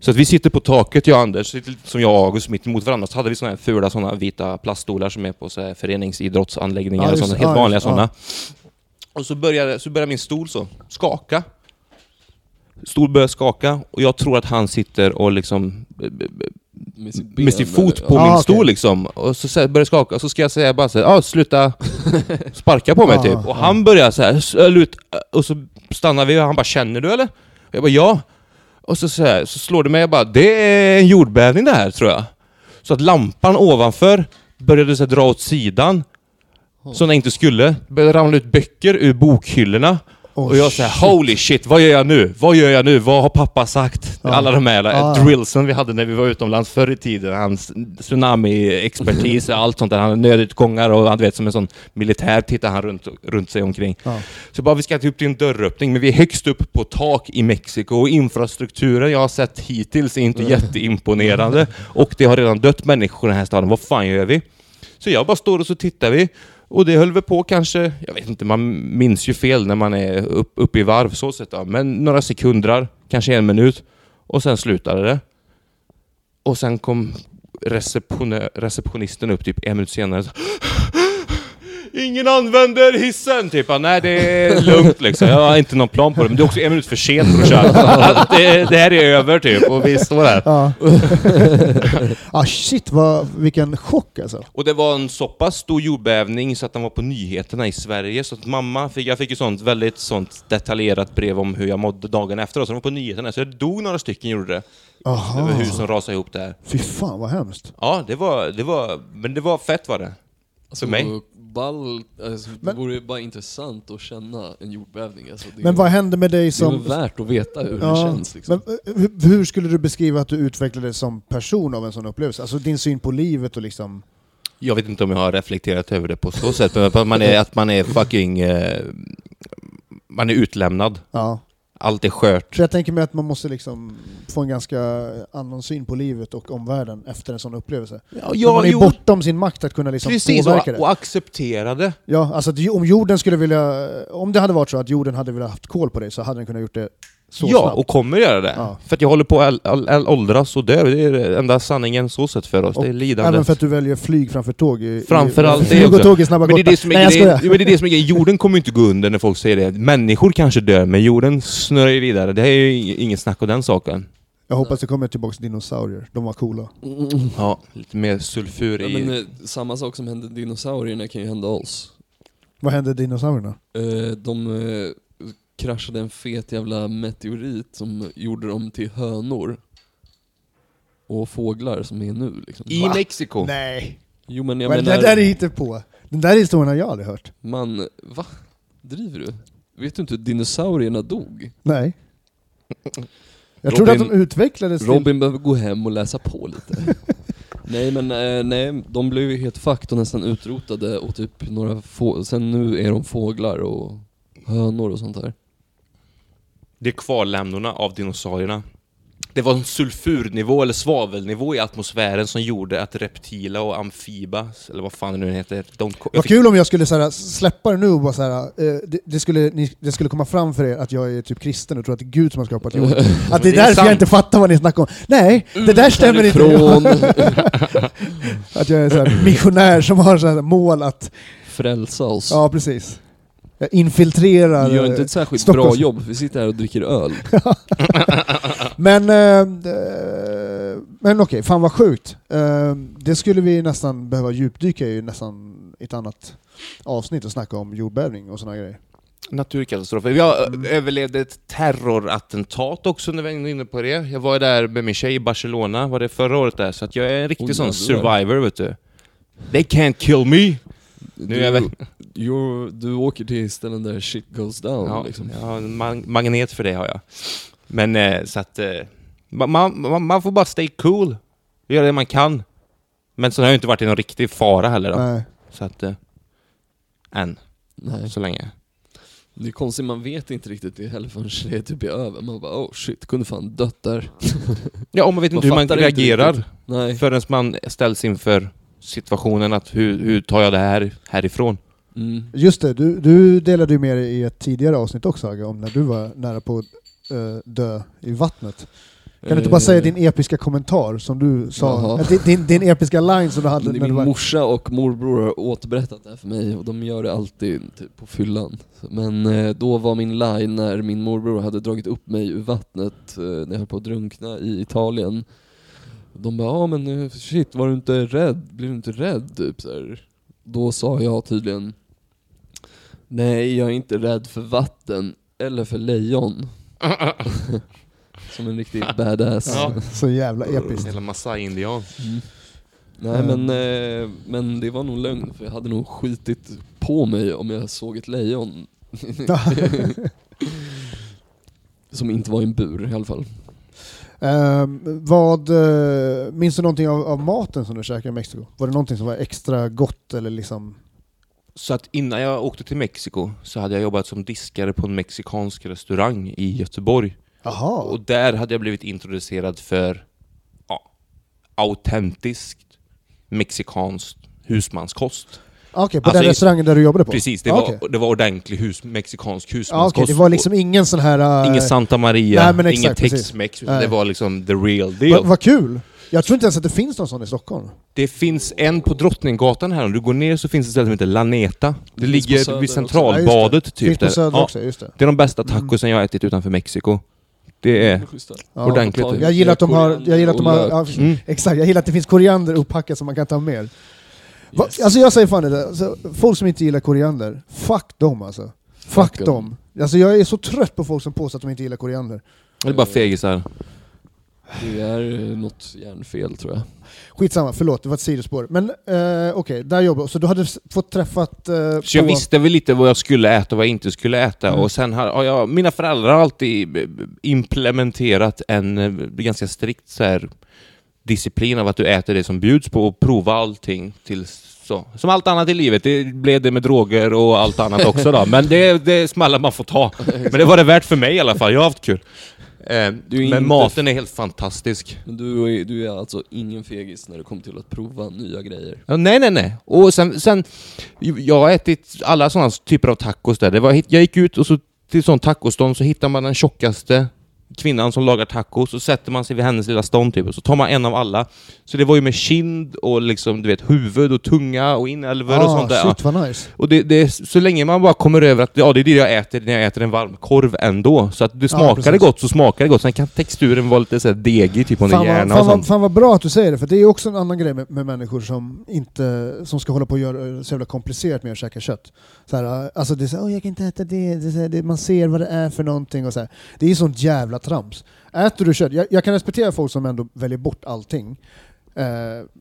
Speaker 3: Så att vi sitter på taket, jag och Anders, som jag och August mitt emot varandra, så hade vi såna här fula såna vita plaststolar som är på så här föreningsidrottsanläggningar,
Speaker 1: Ja, just
Speaker 3: såna helt
Speaker 1: Ja,
Speaker 3: vanliga
Speaker 1: det.
Speaker 3: sådana. Och så börjar, så min stol så skaka. Stol börjar skaka och jag tror att han sitter och liksom
Speaker 2: Med sitt ben,
Speaker 3: med sin fot
Speaker 2: eller-
Speaker 3: på
Speaker 1: Ja.
Speaker 3: min
Speaker 1: Ah,
Speaker 3: stol
Speaker 1: okej.
Speaker 3: liksom. Och så, börjar det skaka och så ska jag säga bara såhär, ah, sluta [laughs] sparka på mig
Speaker 1: Ja,
Speaker 3: typ. Och han börjar så här, s- äh, lut, och så stannar vi och han bara, känner du eller? Och jag bara, ja. Och så, så, här, så slår det mig, jag bara, det är en jordbävning det här tror jag. Så att lampan ovanför började så här, dra åt sidan, som den inte skulle. Det började ramla ut böcker ur bokhyllorna.
Speaker 1: Oh,
Speaker 3: och jag säger holy shit, vad gör jag nu? Vad gör jag nu? Vad har pappa sagt?
Speaker 1: Ja.
Speaker 3: Alla de här
Speaker 1: Ja.
Speaker 3: uh, drillsen vi hade när vi var utomlands förr i tiden. Hans tsunami-expertis och [laughs] allt sånt där. Han hade nödutgångar och han vet som en sån militär tittar han runt, runt sig omkring.
Speaker 1: Ja.
Speaker 3: Så bara, vi ska upp till en dörröppning, men vi är högst upp på tak i Mexiko och infrastrukturen jag har sett hittills är inte jätteimponerande. Och det har redan dött människor i den här staden. Vad fan gör vi? Så jag bara står och så tittar vi. Och det höll vi på kanske, jag vet inte, man minns ju fel när man är upp, uppe i varv så sett då. Men några sekunder, kanske en minut. Och sen slutade det. Och sen kom receptionisten upp typ en minut senare. Ingen använder hissen! Typ, nej det är lugnt liksom. Jag har inte någon plan på det. Men det är också en minut för sent brorsan. Att det, det här är över typ. Och vi står här.
Speaker 1: Ja. [laughs] ah, shit, vad, vilken chock alltså.
Speaker 3: Och det var en så pass stor jordbävning så att den var på nyheterna i Sverige. Så att mamma fick, jag fick ju sånt väldigt sånt detaljerat brev om hur jag mådde dagen efter. Så den var på nyheterna. Så det dog några stycken gjorde det.
Speaker 1: Aha.
Speaker 3: Över hus som rasade ihop där.
Speaker 1: Fy fan vad hemskt.
Speaker 3: Ja, det var, det var, men det var fett var det.
Speaker 2: Alltså,
Speaker 3: mig.
Speaker 2: Ball, alltså, det
Speaker 1: Men-
Speaker 2: vore bara intressant att känna en jordbävning. Alltså, det,
Speaker 1: Men vad hände med dig
Speaker 2: det är
Speaker 1: som...
Speaker 2: värt att veta hur det
Speaker 1: Ja,
Speaker 2: känns. Liksom.
Speaker 1: Men eh, hur, hur skulle du beskriva att du utvecklades som person av en sån upplevelse? Alltså din syn på livet och liksom...
Speaker 3: Jag vet inte om jag har reflekterat över det på så sätt, men att man är, att man är fucking... Eh, man är utlämnad.
Speaker 1: Ja.
Speaker 3: Allt är skört.
Speaker 1: För jag tänker mig att man måste liksom få en ganska annan syn på livet och omvärlden efter en sån upplevelse.
Speaker 3: Ja,
Speaker 1: För man är
Speaker 3: jo,
Speaker 1: bortom sin makt att kunna liksom
Speaker 3: precis,
Speaker 1: påverka
Speaker 3: och,
Speaker 1: det.
Speaker 3: och acceptera det.
Speaker 1: Ja, alltså att om jorden skulle vilja... Om det hade varit så att jorden hade velat haft koll på dig så hade den kunnat gjort det så
Speaker 3: ja,
Speaker 1: snabbt.
Speaker 3: och kommer göra det.
Speaker 1: Ja.
Speaker 3: För att jag håller på att åldras och dö. Det är den enda sanningen så sett för oss.
Speaker 1: Och
Speaker 3: det är lidandet.
Speaker 1: Även för att du väljer flyg framför tåg. I,
Speaker 3: Framförallt [laughs] det också.
Speaker 1: tåg är snabba
Speaker 3: Men det är det som är
Speaker 1: Nej jag
Speaker 3: grejen. Men det är det som är grejen. Jorden kommer ju inte gå under när folk säger det. Människor kanske dör, men jorden snurrar ju vidare. Det är ju ing- inget snack om den saken.
Speaker 1: Jag hoppas det kommer tillbaka dinosaurier. De var coola.
Speaker 2: Mm.
Speaker 3: Ja, lite mer sulfur
Speaker 2: Ja,
Speaker 3: i...
Speaker 2: men, eh, samma sak som hände dinosaurierna kan ju hända oss.
Speaker 1: Vad hände dinosaurierna?
Speaker 2: Eh, de eh, kraschade en fet jävla meteorit som gjorde dem till hönor. Och fåglar som är nu liksom.
Speaker 3: I Mexiko.
Speaker 1: Nej!
Speaker 2: Jo men jag
Speaker 1: Men
Speaker 2: menar,
Speaker 1: det där är inte på. Den där historien har jag aldrig hört.
Speaker 2: man, va? Driver du? Vet du inte hur dinosaurierna dog?
Speaker 1: Nej. Jag trodde att de
Speaker 3: Robin-
Speaker 1: utvecklades till...
Speaker 2: Robin behöver gå hem och läsa på lite. [laughs] nej men eh, nej, de blev ju helt fucked och nästan utrotade och typ några få, sen nu är de fåglar och hönor och sånt där.
Speaker 3: Det är kvarlämnorna av dinosaurierna. Det var en sulfurnivå eller svavelnivå i atmosfären som gjorde att reptila och amfiba, eller vad fan det nu heter, de,
Speaker 1: Vad
Speaker 3: fick-
Speaker 1: kul om jag skulle så här, släppa det nu och bara så här, eh, det, det, skulle, ni, det skulle komma fram för er att jag är typ kristen och tror att det är Gud som har skapat jorden. [laughs] Att det är
Speaker 3: det är
Speaker 1: därför
Speaker 3: sant.
Speaker 1: jag inte fattar vad ni snackar om. Nej, det där stämmer inte.
Speaker 2: Härifrån, [laughs]
Speaker 1: Att jag är här missionär som har så här mål att...
Speaker 2: frälsa oss.
Speaker 1: Ja, precis. Jag infiltrerar...
Speaker 2: Vi gör inte
Speaker 1: eh,
Speaker 2: ett särskilt
Speaker 1: Stockholms-
Speaker 2: bra jobb, vi sitter här och dricker öl. [laughs]
Speaker 1: Men, eh, eh, men okej, fan vad sjukt. Eh, det skulle vi nästan behöva djupdyka i nästan i ett annat avsnitt och snacka om jordbävning och sådana grejer.
Speaker 3: Naturkatastrofer. Jag överlevde ett terrorattentat också när vi var inne på det. Jag var där med min tjej i Barcelona, var det förra året där, så att jag är en riktig
Speaker 2: Oj,
Speaker 3: sån survivor vet du. They can't kill me! Nu är jag väl...
Speaker 2: Du, you're- du åker till ställen där shit goes down
Speaker 3: Ja,
Speaker 2: liksom.
Speaker 3: jag har en mag- magnet för det har jag. Men eh, så att... Eh, man, man, man får bara stay cool. Göra det man kan. Men så har jag inte varit i någon riktig fara heller då.
Speaker 1: Nej.
Speaker 3: Så att... Eh, än,
Speaker 2: Nej.
Speaker 3: så länge.
Speaker 2: Det är konstigt, man vet inte riktigt det heller förrän det typ är över. Man bara oh shit, kunde fan dött där. [laughs]
Speaker 3: Ja, och man vet inte hur man reagerar.
Speaker 2: Nej.
Speaker 3: Förrän man ställs inför situationen att hur, hur tar jag det här härifrån?
Speaker 2: Mm.
Speaker 1: Just det, du, du delade ju med dig i ett tidigare avsnitt också Agge, om när du var nära på att eh, dö i vattnet. Kan du inte bara säga din episka kommentar som du sa? Eh, Din, din, episka line som du hade när du
Speaker 2: Min
Speaker 1: var...
Speaker 2: morsa och morbror har återberättat det här för mig och de gör det alltid typ, på fyllan. Men eh, då var min line när min morbror hade dragit upp mig ur vattnet eh, när jag höll på att drunkna i Italien. De bara ja men eh, shit var du inte rädd? Blev du inte rädd? Typ, så här. Då sa jag tydligen Nej jag är inte rädd för vatten eller för lejon. [laughs] Som en riktig badass.
Speaker 3: Ja.
Speaker 1: Så jävla episkt.
Speaker 3: Hela Masai-indian.
Speaker 2: Mm. Nej men, eh, men det var nog lögn, för jag hade nog skitit på mig om jag såg ett lejon. [laughs] som inte var i en bur i alla fall.
Speaker 1: Ehm, vad, eh, minns du någonting av, av maten som du käkade i Mexiko? Var det någonting som var extra gott eller liksom?
Speaker 3: Så att innan jag åkte till Mexiko så hade jag jobbat som diskare på en mexikansk restaurang i Göteborg.
Speaker 1: Jaha,
Speaker 3: Och där hade jag blivit introducerad för ja, autentiskt mexikansk husmanskost.
Speaker 1: okej, på
Speaker 3: alltså
Speaker 1: den restaurangen där du jobbade på?
Speaker 3: Precis, det
Speaker 1: Ah,
Speaker 3: var, det var ordentlig hus, mexikansk husmanskost.
Speaker 1: okej, det var liksom ingen sån här... eh,
Speaker 3: Ingen Santa Maria,
Speaker 1: Nej, exakt,
Speaker 3: ingen. Tex-Mex, utan det var liksom the real deal.
Speaker 1: Vad vad kul! Jag tror inte ens att det finns någon sån i Stockholm.
Speaker 3: Det finns en på Drottninggatan här, om du går ner så finns det ett ställe som heter Laneta. Det,
Speaker 2: Det finns på
Speaker 3: ligger vid
Speaker 2: också.
Speaker 3: Centralbadet
Speaker 1: Finns
Speaker 3: typ
Speaker 1: på
Speaker 3: där.
Speaker 1: Söder också, just det.
Speaker 3: det är de bästa tacosen jag har ätit utanför Mexiko. Det är...
Speaker 1: Ja.
Speaker 3: Ordentligt.
Speaker 1: Jag gillar att de har... Jag gillar att de har
Speaker 3: Mm.
Speaker 1: Exakt, jag gillar att det finns koriander upphackat som man kan ta med.
Speaker 2: Yes.
Speaker 1: alltså jag säger fan det där, alltså, folk som inte gillar koriander, fuck dem alltså. Fuck,
Speaker 2: Fuck
Speaker 1: dem. Alltså jag är så trött på folk som påstår att de inte gillar koriander.
Speaker 3: Det är bara fegisar.
Speaker 2: Det är eh, något hjärnfel tror jag.
Speaker 1: Skitsamma, förlåt, det var ett sidospår. Men eh, okej, där jobbar Så du hade fått träffat... Eh,
Speaker 3: Så jag
Speaker 1: på-
Speaker 3: visste väl lite vad jag skulle äta och vad jag inte skulle äta.
Speaker 1: Mm.
Speaker 3: Och sen har har jag, mina föräldrar har alltid eh, implementerat en eh, ganska strikt så här, disciplin av att du äter det som bjuds på och prova allting tills så. Som allt annat i livet, det blev det med droger och allt annat också då. [laughs] Men det, det är smällar man får ta. [laughs] Men det var det värt för mig i alla fall, jag har haft kul. Eh,
Speaker 2: Du
Speaker 3: men maten är helt fantastisk.
Speaker 2: Men du är, du är alltså ingen fegis när det kommer till att prova nya grejer.
Speaker 3: Ja, nej, nej, nej. Och sen, sen, jag har ätit alla sådana typer av tacos där. Det var, jag gick ut och så till sån tacostånd så hittar man den tjockaste kvinnan som lagar tacos, så sätter man sig vid hennes lilla stånd typ, och så tar man en av alla. Så det var ju med kind och liksom, du vet, huvud och tunga och inälvor och
Speaker 1: ah,
Speaker 3: sånt där.
Speaker 1: Shit vad nice.
Speaker 3: Och det, det, så länge man bara kommer över att ja, det är det jag äter när jag äter en varm korv ändå. Så att det smakar det gott så smakar det gott. Sen kan texturen vara lite så här degig, typ om det är hjärna
Speaker 1: fan,
Speaker 3: och sånt.
Speaker 1: fan vad bra att du säger det, för det är också en annan grej med, med människor som inte som ska hålla på och göra så jävla komplicerat med att käka kött. Så här, alltså det är så här, "Åh, jag kan inte äta det, det, här, det, man ser vad det är för någonting och så här. Det är sånt jävla trams. Äter du kött, jag, jag kan respektera folk som ändå väljer bort allting. Eh,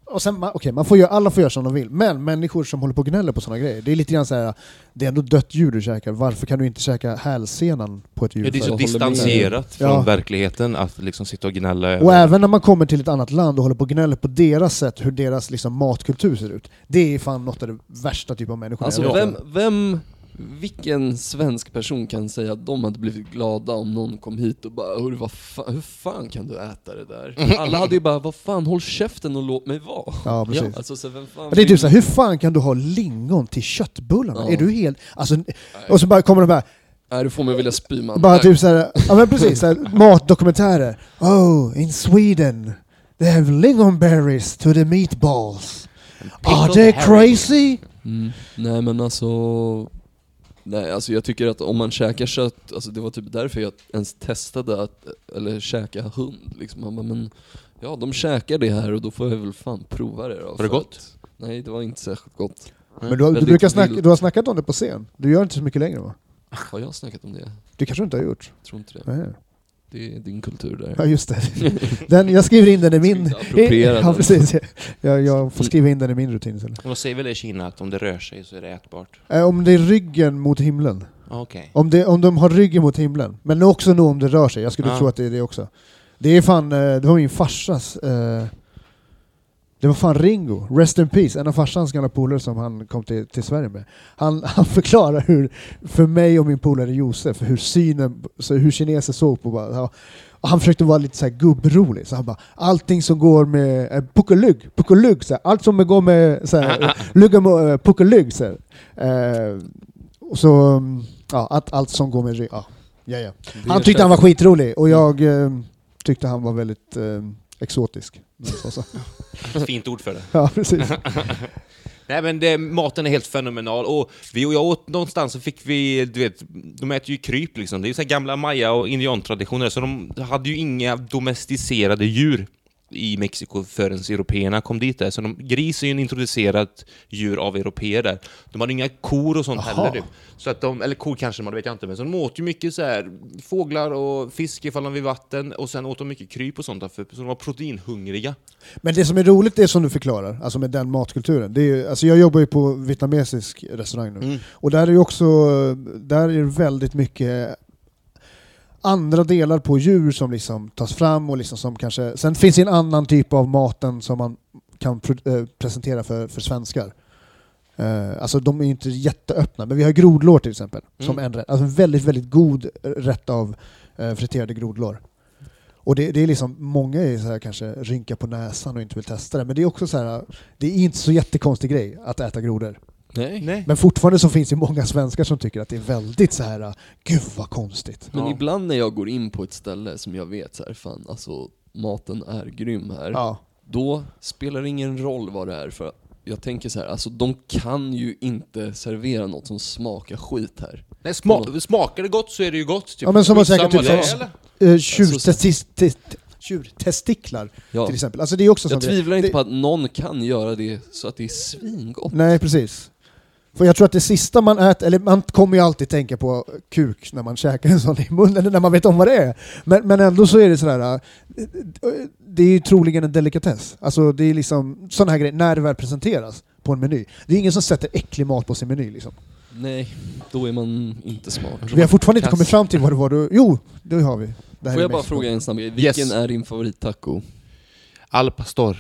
Speaker 1: och sen, ma- okej, man får göra, alla får göra som de vill, men människor som håller på och gnäller på sådana grejer, det är lite grann så här, det är ändå dött djur du käkar, varför kan du inte käka hälsenan på ett djur?
Speaker 3: Ja, det är så distanserat från
Speaker 1: Ja.
Speaker 3: verkligheten att liksom sitta och gnälla.
Speaker 1: Och även när man kommer till ett annat land och håller på och gnäller på deras sätt, hur deras liksom, matkultur ser ut. Det är fan något av det värsta typ av människor
Speaker 2: Alltså vem, vem, vilken svensk person kan säga att de hade blivit glada om någon kom hit och bara Hörru, vad fan, hur fan kan du äta det där? [laughs] Alla hade ju bara, vad fan håll käften och låt mig vara.
Speaker 1: Ja, precis.
Speaker 2: Alltså, så vem fan
Speaker 1: det är typ såhär, hur fan kan du ha lingon till köttbullarna?
Speaker 2: Ja.
Speaker 1: Är du helt... Alltså, och så bara kommer de här,
Speaker 2: Nej, du får mig vilja spy man.
Speaker 1: bara typ såhär, ja men precis, såhär, [laughs] matdokumentärer. Oh, in Sweden, they have lingonberries to the meatballs. Are they crazy?
Speaker 2: Mm. Nej men alltså, nej alltså jag tycker att om man käkar kött, alltså det var typ därför jag ens testade att, eller käka hund liksom. Man bara, men ja de käkar det här och då får jag väl fan prova det då.
Speaker 3: det
Speaker 2: för
Speaker 3: gott?
Speaker 2: att- Nej det var inte särskilt gott.
Speaker 1: Men du, har- du, brukar snacka, du har snackat om det på scen. Du gör inte så mycket längre va?
Speaker 2: Har jag snackat om det?
Speaker 1: Det kanske du inte har gjort?
Speaker 2: Tror inte det.
Speaker 1: Nej.
Speaker 2: Det är din kultur där.
Speaker 1: Ja just det. Den, jag skriver in den i min... Ja precis. Jag, jag får skriva in den i min rutin istället.
Speaker 3: De säger väl det i Kina, att om det rör sig så är det ätbart?
Speaker 1: Eh, Om det är ryggen mot himlen.
Speaker 3: Ah, Okej.
Speaker 1: Om, det, om de har ryggen mot himlen. Men också nog om det rör sig. Jag skulle
Speaker 3: Ja.
Speaker 1: tro att det är det också. Det är fan, eh, det var min farsas... Eh, det var fan Ringo, Rest in Peace, en av farsans gamla polare som han kom till, till Sverige med. Han, [laughs] han förklarar hur, för mig och min polare Josef, hur synen, så hur kineser såg på bara, han försökte vara lite så här gubbrolig, så han bara allting som går med eh, puckelugg, puckelugg, allt som går med så här, [laughs] lugga med eh, puckelugg, så. Eh, så, mm, ja, att allt som går med rygg, ja, ja, ja. Han tyckte han var skitrolig och jag eh, tyckte han var väldigt eh, exotisk. Så. [laughs]
Speaker 3: Fint ord för det.
Speaker 1: Ja, precis. [laughs]
Speaker 3: Nej men det, maten är helt fenomenal och vi och jag åt någonstans så fick vi, du vet, de äter ju kryp liksom. Det är ju så gamla maya och indiantraditioner så de hade ju inga domesticerade djur i Mexiko förrän européerna kom dit där. Så de, gris är ju en introducerat djur av europeer där. De hade inga kor och sånt
Speaker 1: Jaha.
Speaker 3: heller. Typ. Så att de, eller kor kanske man vet jag inte, men så de åt ju mycket så här fåglar och fisk ifall de vid vatten och sen åt de mycket kryp och sånt där, för, så de var proteinhungriga.
Speaker 1: Men det som är roligt är som du förklarar, alltså med den matkulturen. Det är, ju- alltså jag jobbar ju på vietnamesisk restaurang nu.
Speaker 3: Mm.
Speaker 1: Och där är ju också, där är det väldigt mycket andra delar på djur som liksom tas fram och liksom som kanske... Sen finns det en annan typ av maten som man kan pro- eh, presentera för, för svenskar. Eh, alltså de är ju inte jätteöppna, men vi har grodlår till exempel. Som
Speaker 3: Mm.
Speaker 1: en rätt. Alltså en väldigt, väldigt god rätt av eh, friterade grodlår. Och det, det är liksom, många är så här kanske rynka på näsan och inte vill testa det, men det är också så här, det är inte så jättekonstig grej att äta grodor.
Speaker 2: Nej.
Speaker 3: Nej.
Speaker 1: Men fortfarande så finns det många svenskar som tycker att det är väldigt så här, gud vad konstigt.
Speaker 2: Men
Speaker 3: Ja.
Speaker 2: ibland när jag går in på ett ställe som jag vet så här, fan alltså maten är grym här.
Speaker 1: Ja.
Speaker 2: Då spelar det ingen roll vad det är för jag tänker så här, alltså de kan ju inte servera något som smakar skit här.
Speaker 3: Nej, sma smakar det gott så är det ju gott. Typ.
Speaker 1: Ja, men som man säkert typ te- Tjurtestiklar
Speaker 2: Ja.
Speaker 1: till exempel. Alltså det är också
Speaker 2: Jag tvivlar inte
Speaker 1: det,
Speaker 2: på att någon kan göra det så att det är svingott.
Speaker 1: Nej, precis. För jag tror att det sista man äter, eller man kommer ju alltid tänka på kuk när man käkar en sån i munnen, eller när man vet om vad det är. Men, men ändå så är det sådär, eh, det är ju troligen en delikatess. Alltså det är liksom sådana här grejer, när det väl presenteras på en meny. Det är ingen som sätter äcklig mat på sin meny liksom.
Speaker 2: Nej, då är man inte smart.
Speaker 1: Vi har fortfarande inte kommit fram till vad det var du... Jo, det har vi. Det
Speaker 2: Får jag bara fråga en snabb grej, vilken
Speaker 3: Yes.
Speaker 2: är din favorittaco?
Speaker 3: Al pastor.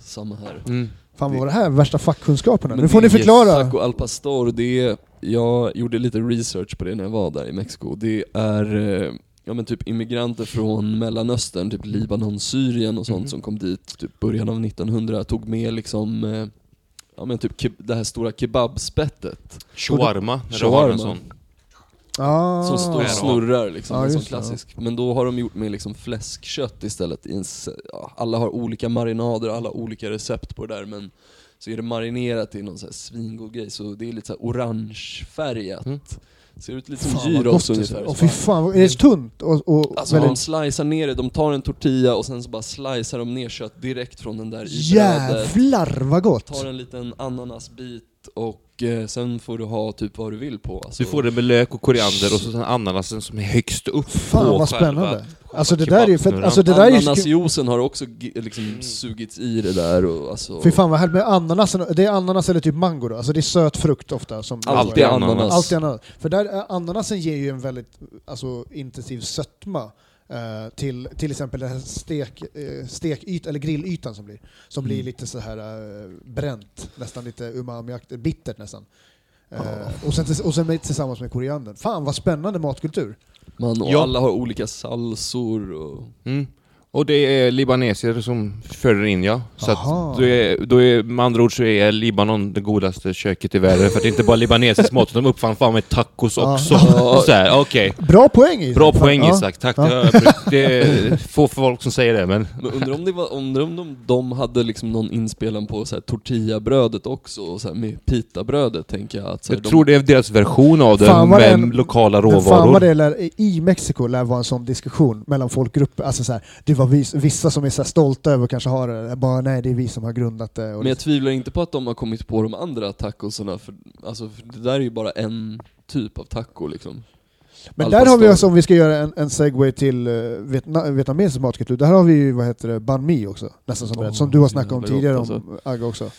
Speaker 2: Samma här.
Speaker 3: Mm.
Speaker 1: Fan vad var det här? Värsta fackkunskaperna.
Speaker 2: Men
Speaker 1: Nu får ni förklara.
Speaker 2: Taco al pastor, det är, jag gjorde lite research på det när jag var där i Mexiko. Det är eh, ja, men typ immigranter från Mellanöstern, typ Libanon, Syrien och sånt
Speaker 3: Mhm.
Speaker 2: som kom dit typ början av 1900, tog med liksom eh, Ja men typ det här stora kebabspettet
Speaker 3: Shawarma, när du har en
Speaker 2: Shawarma.
Speaker 3: sån.
Speaker 1: Ah.
Speaker 2: som står och snurrar liksom,
Speaker 1: Ja,
Speaker 2: en sån
Speaker 1: ja.
Speaker 2: klassisk. Men då har de gjort med liksom fläskkött istället. Alla har olika marinader, alla har olika recept på det där men så är det marinerat i någon så här svingod grej, så det är lite så orangefärgat.
Speaker 3: Mm.
Speaker 2: Ser ut lite som gyros ungefär.
Speaker 1: Åh fy fan, är det tunt? Och, och
Speaker 2: Alltså de
Speaker 1: väldigt...
Speaker 2: slicear ner det, de tar en tortilla och sen så bara slicear de ner kött direkt från den där i brödet.
Speaker 1: Jävlar vad gott!
Speaker 2: Tar en liten ananasbit och eh, sen får du ha typ vad du vill på. Alltså,
Speaker 3: Du får det med lök och koriander och så sen ananasen som är högst upp
Speaker 1: Fan
Speaker 3: på
Speaker 1: vad
Speaker 3: själva-
Speaker 1: spännande. Alltså det där är ju fett, alltså det där ju...
Speaker 2: Ananasjuicen har också liksom sugits i det där och alltså...
Speaker 1: Fy fan vad härligt med ananasen, det är ananas eller typ mango då? Alltså det är söt frukt ofta som...
Speaker 2: Alltid ananas.
Speaker 1: Alltid ananas. För där, eh, ananasen ger ju en väldigt alltså, intensiv sötma till till exempel den här stek, eh, stekyt, eller grillytan som blir. Som blir
Speaker 2: Mm.
Speaker 1: lite så här eh, bränt, nästan lite umami bittert nästan. Eh, och, sen, och sen med, tillsammans med koriandern. Fan vad spännande matkultur!
Speaker 2: Man, och
Speaker 3: Ja.
Speaker 2: alla har olika salsor och...
Speaker 3: Mm. Och det är libaneser som för in ja. Så
Speaker 1: Aha.
Speaker 3: att då är, då är, med andra ord så är Libanon det godaste köket i världen. För att det är inte bara libanesisk mat, utan de uppfann fan med tacos också. Så här, okej.
Speaker 1: Bra poäng Isak!
Speaker 3: Bra poäng
Speaker 1: ja.
Speaker 3: Isak, tack.
Speaker 1: Ja.
Speaker 3: Det, är få folk som säger det, men...
Speaker 2: Men undrar om, det var, undrar om de, de hade liksom någon inspelan på så här tortillabrödet också, och så här med pitabrödet tänker jag. Att så här,
Speaker 3: Jag
Speaker 2: de,
Speaker 3: tror det är deras version av det, med
Speaker 1: en-
Speaker 3: lokala
Speaker 1: Men fan
Speaker 3: råvaror.
Speaker 1: vad det lär, i Mexiko lär vara en sån diskussion mellan folkgrupper. Alltså så här, det var vis, vissa som är så stolta över att kanske ha det, bara nej det är vi som har grundat det.
Speaker 2: Men jag tvivlar inte på att de har kommit på de andra tacosarna, för, alltså, för det där är ju bara en typ av taco liksom.
Speaker 1: Men
Speaker 2: Al
Speaker 1: där har vi alltså, om vi ska göra en, en segway till uh, Vietna, vietnamesisk matkultur, där har vi ju vad heter det, banh mi också, nästan som
Speaker 2: Åh,
Speaker 1: rätt, som du har snackat om tidigare
Speaker 2: gott,
Speaker 1: om Agga också.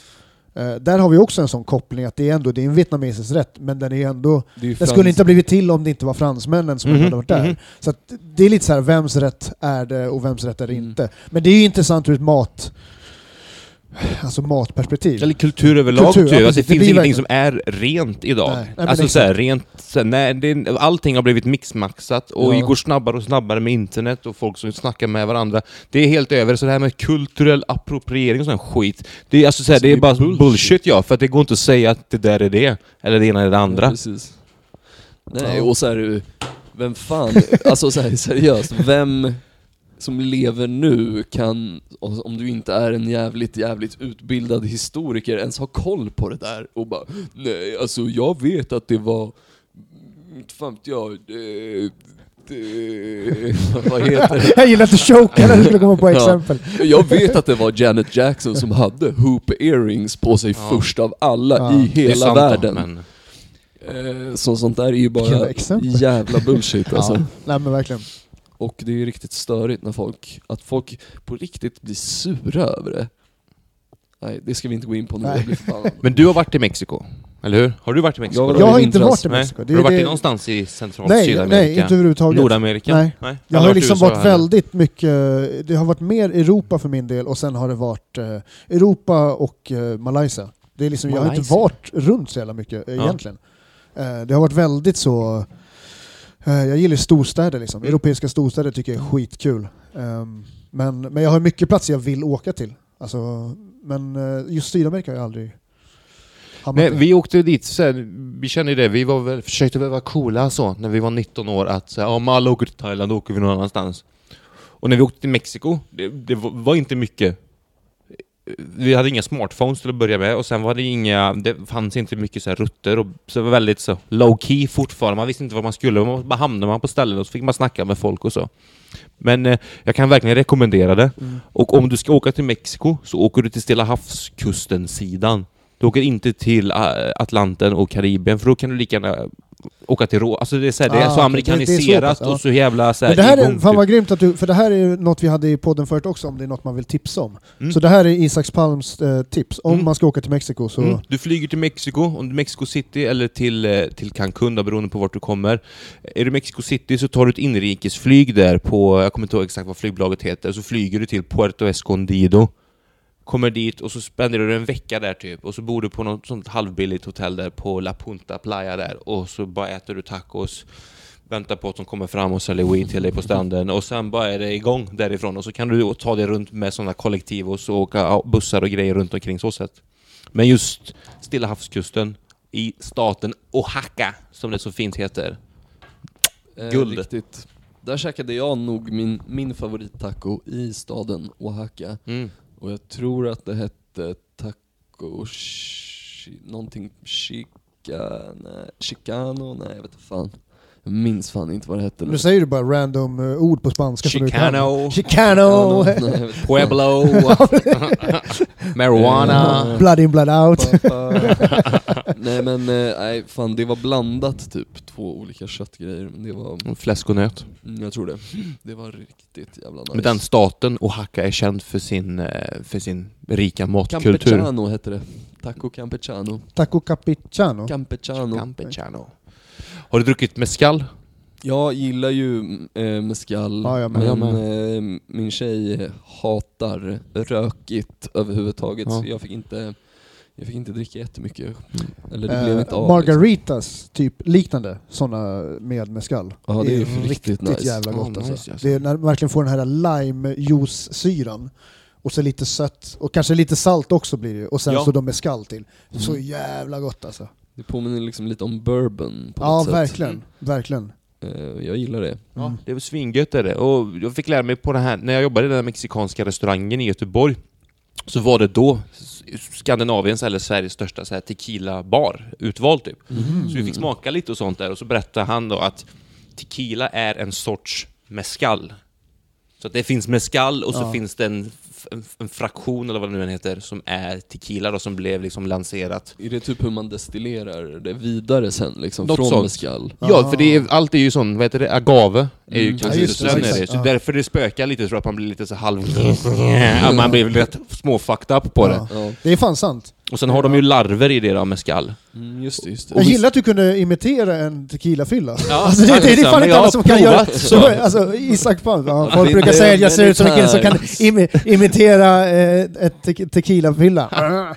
Speaker 1: Eh, där har vi också en sån koppling att det är ändå det är en vietnamesisk rätt, men den är ändå
Speaker 2: Det är
Speaker 1: den skulle inte ha blivit till om det inte var fransmännen som
Speaker 3: Mhm,
Speaker 1: hade varit där.
Speaker 3: mhm.
Speaker 1: Så att det är lite så här, vems rätt är det och vems rätt är det
Speaker 2: Mm.
Speaker 1: inte? Men det är ju intressant ur ett mat... Alltså matperspektiv.
Speaker 3: Eller kultur överlag.
Speaker 1: Kultur, ja,
Speaker 3: alltså, det.
Speaker 1: Det
Speaker 3: finns ingenting
Speaker 1: verkligen-
Speaker 3: som är rent idag.
Speaker 1: Nej, nej,
Speaker 3: alltså så här, rent, så här, nej, det, allting har blivit mixmaxat och
Speaker 2: Ja.
Speaker 3: det går snabbare och snabbare med internet och folk som snackar med varandra. Det är helt över, så det här med kulturell appropriering och sån skit, det är, alltså, så här,
Speaker 2: Alltså,
Speaker 3: det är
Speaker 2: det är
Speaker 3: bara bullshit.
Speaker 2: bullshit.
Speaker 3: ja, för att det går inte att säga att det där är det, eller det ena eller det
Speaker 2: Ja,
Speaker 3: andra.
Speaker 2: precis. Nej,
Speaker 1: Ja.
Speaker 2: och så här, vem fan, alltså så här, seriöst, vem som lever nu kan, om du inte är en jävligt, jävligt utbildad historiker, ens ha koll på det där och bara Nej, alltså jag vet att det var, inte fan vet jag, det, det, [laughs] vad heter det? [laughs]
Speaker 1: Jag gillar att du chokar när du skulle komma på [laughs]
Speaker 2: Ja.
Speaker 1: exempel.
Speaker 2: Jag vet att det var Janet Jackson som hade hoop earrings på sig
Speaker 3: Ja.
Speaker 2: först av alla
Speaker 1: Ja.
Speaker 2: i hela
Speaker 3: sant då,
Speaker 2: världen.
Speaker 3: men
Speaker 2: Eh, Så sånt där är ju bara jävla bullshit alltså.
Speaker 1: Ja. Nej men verkligen.
Speaker 2: Och det är ju riktigt störigt när folk, att folk på riktigt blir sura över det. Nej, det ska vi inte gå in på nu,
Speaker 1: Nej.
Speaker 2: jag blir förbannad. [laughs]
Speaker 3: Men du har varit i Mexiko? Eller hur? Har du varit i Mexiko?
Speaker 2: Ja,
Speaker 3: då?
Speaker 1: Jag har
Speaker 2: i
Speaker 1: inte varit i. Mexiko. Det
Speaker 3: har du varit
Speaker 1: det-
Speaker 3: någonstans i central
Speaker 1: Nej,
Speaker 3: Sydamerika?
Speaker 1: nej, inte överhuvudtaget.
Speaker 3: Nordamerika?
Speaker 1: Nej.
Speaker 3: nej.
Speaker 1: Jag har liksom varit väldigt mycket, det har varit mer Europa för min del och sen har det varit eh, Europa och eh, Malaysia. Det är liksom, jag har inte
Speaker 3: Malaysia.
Speaker 1: varit runt så jävla mycket eh,
Speaker 3: Ja.
Speaker 1: egentligen. Det har varit väldigt så, jag gillar storstäder liksom.
Speaker 3: Mm.
Speaker 1: Europeiska storstäder tycker jag är skitkul. Ehm, men, men jag har mycket platser jag vill åka till. Alltså, men eh, just Sydamerika har jag aldrig
Speaker 3: Nej, vi åkte dit, så här, vi kände det, vi var väl, försökte väl vara coola så när vi var 19 år att så här, om alla åker till Thailand då åker vi någon annanstans. Och när vi åkte till Mexiko, det, det var inte mycket. Vi hade inga smartphones till att börja med och sen var det inga, det fanns inte mycket så här rutter och så var väldigt så low key fortfarande. Man visste inte vad man skulle, man hamnade man på ställen och så fick man snacka med folk och så. Men eh, jag kan verkligen rekommendera det.
Speaker 1: Mm.
Speaker 3: Och om du ska åka till Mexiko så åker du till Stilla havskusten-sidan. Du åker inte till äh, Atlanten och Karibien för då kan du lika gärna åka till Rå. Alltså det är så, här, det är
Speaker 1: Ah,
Speaker 3: så amerikaniserat
Speaker 1: så pass,
Speaker 3: och så jävla så här,
Speaker 1: Men det här är,
Speaker 3: igång,
Speaker 1: fan
Speaker 3: typ.
Speaker 1: vad grymt att du, för det här är ju något vi hade i podden förut också om det är något man vill tipsa om.
Speaker 3: Mm.
Speaker 1: Så det här är Isaks Palms eh, tips. Om
Speaker 3: Mm.
Speaker 1: man ska åka till Mexiko så...
Speaker 3: Mm. Du flyger till Mexiko, om Mexico City eller till, eh, till Cancun då, beroende på vart du kommer. Är du Mexico City så tar du ett inrikesflyg där på, jag kommer inte ihåg exakt vad flygbolaget heter, så flyger du till Puerto Escondido. Kommer dit och så spenderar du en vecka där typ, och så bor du på något sånt halvbilligt hotell där på La Punta Playa där, och så bara äter du tacos, väntar på att de kommer fram och säljer weed till dig på stranden, och sen bara är det igång därifrån, och så kan du ta dig runt med sådana kollektiv och så åka bussar och grejer runt omkring så sätt. Men just Stilla havskusten i staten Oaxaca, som det så fint heter.
Speaker 2: Eh,
Speaker 3: Guld.
Speaker 2: Riktigt. Där käkade jag nog min, min favorittaco i staden Oaxaca.
Speaker 3: Mm.
Speaker 2: Och jag tror att det hette taco... Någonting chica... Nej, chicano? Nej, jag vet inte fan. Jag minns fan inte vad det hette.
Speaker 1: Nu säger du bara random eh, ord på spanska.
Speaker 3: Chicano,
Speaker 1: Chicano!
Speaker 2: Inte. [laughs]
Speaker 3: Pueblo, [laughs] Marijuana.
Speaker 1: blood in, blood out.
Speaker 2: Nej men eh, nej, fan det var blandat typ, två olika köttgrejer. Men det var,
Speaker 3: Fläsk och nöt.
Speaker 2: mm, jag tror det. Det var riktigt jävla nice.
Speaker 3: Men den staten, Oaxaca, är känd för sin, eh, för sin rika matkultur.
Speaker 2: Campechano hette det. Taco campechano.
Speaker 1: Taco capicciano.
Speaker 2: Campechano.
Speaker 3: Campechano. Har du druckit mezcal?
Speaker 2: Jag gillar ju äh, mescal,
Speaker 1: Ja, jag
Speaker 2: men
Speaker 3: Jag
Speaker 2: eh, min tjej hatar rökigt överhuvudtaget,
Speaker 3: Ja.
Speaker 2: så jag fick inte jag fick inte dricka jättemycket. Eller det
Speaker 1: Eh,
Speaker 2: blev inte av. liksom.
Speaker 1: margaritas, typ liknande sådana med mezcal.
Speaker 2: Ja, det är ju
Speaker 1: riktigt,
Speaker 2: riktigt nice.
Speaker 1: jävla gott
Speaker 3: nice,
Speaker 1: alltså.
Speaker 3: alltså.
Speaker 1: Det är när du verkligen får den här lime-juice-syran. Och så lite sött, och kanske lite salt också blir det Och sen
Speaker 3: Ja.
Speaker 1: så då mezcal till.
Speaker 2: Mm.
Speaker 1: Så jävla gott alltså.
Speaker 2: Det påminner liksom lite om bourbon på
Speaker 1: Ja,
Speaker 2: något sätt.
Speaker 1: verkligen. Verkligen.
Speaker 2: Eh, jag gillar det.
Speaker 3: Ja,
Speaker 1: Mm.
Speaker 3: det var svingött är det. Och jag fick lära mig på det här, när jag jobbade i den här mexikanska restaurangen i Göteborg, så var det då Skandinaviens eller Sveriges största så här tequila-bar, utvald typ. Så vi fick smaka lite och sånt där, och så berättade han då att tequila är en sorts mescal. Så det finns mescal och så
Speaker 1: Ja.
Speaker 3: finns det en, en, en fraktion, eller vad det nu än heter, som är tequila då, som blev liksom lanserat.
Speaker 2: Är det typ hur man destillerar det vidare sen liksom?
Speaker 3: Något
Speaker 2: från
Speaker 3: sånt.
Speaker 2: mescal?
Speaker 3: Ja, för det är, allt är ju sån, vad heter det, agave är ju
Speaker 2: Mm.
Speaker 3: kanske
Speaker 1: Ja, just det,
Speaker 3: det. Så därför det spökar lite, tror jag att man blir lite så halv... [laughs] ja, man blir rätt små fucked up på det.
Speaker 1: Det är fan sant.
Speaker 3: Och sen har de ju larver i det då, med skall.
Speaker 2: mm, just det. Just det.
Speaker 1: Jag gillar att du kunde imitera en tequilafylla.
Speaker 3: Ja,
Speaker 1: alltså, det, det, det är fan inte
Speaker 3: jag
Speaker 1: alla som kan göra så. Alltså, Isak Palm, ja, folk
Speaker 2: det-
Speaker 1: brukar
Speaker 2: det-
Speaker 1: säga att jag ser
Speaker 2: det
Speaker 1: ut som en kille som kan imi, imitera eh, ett te tequilafylla. [laughs]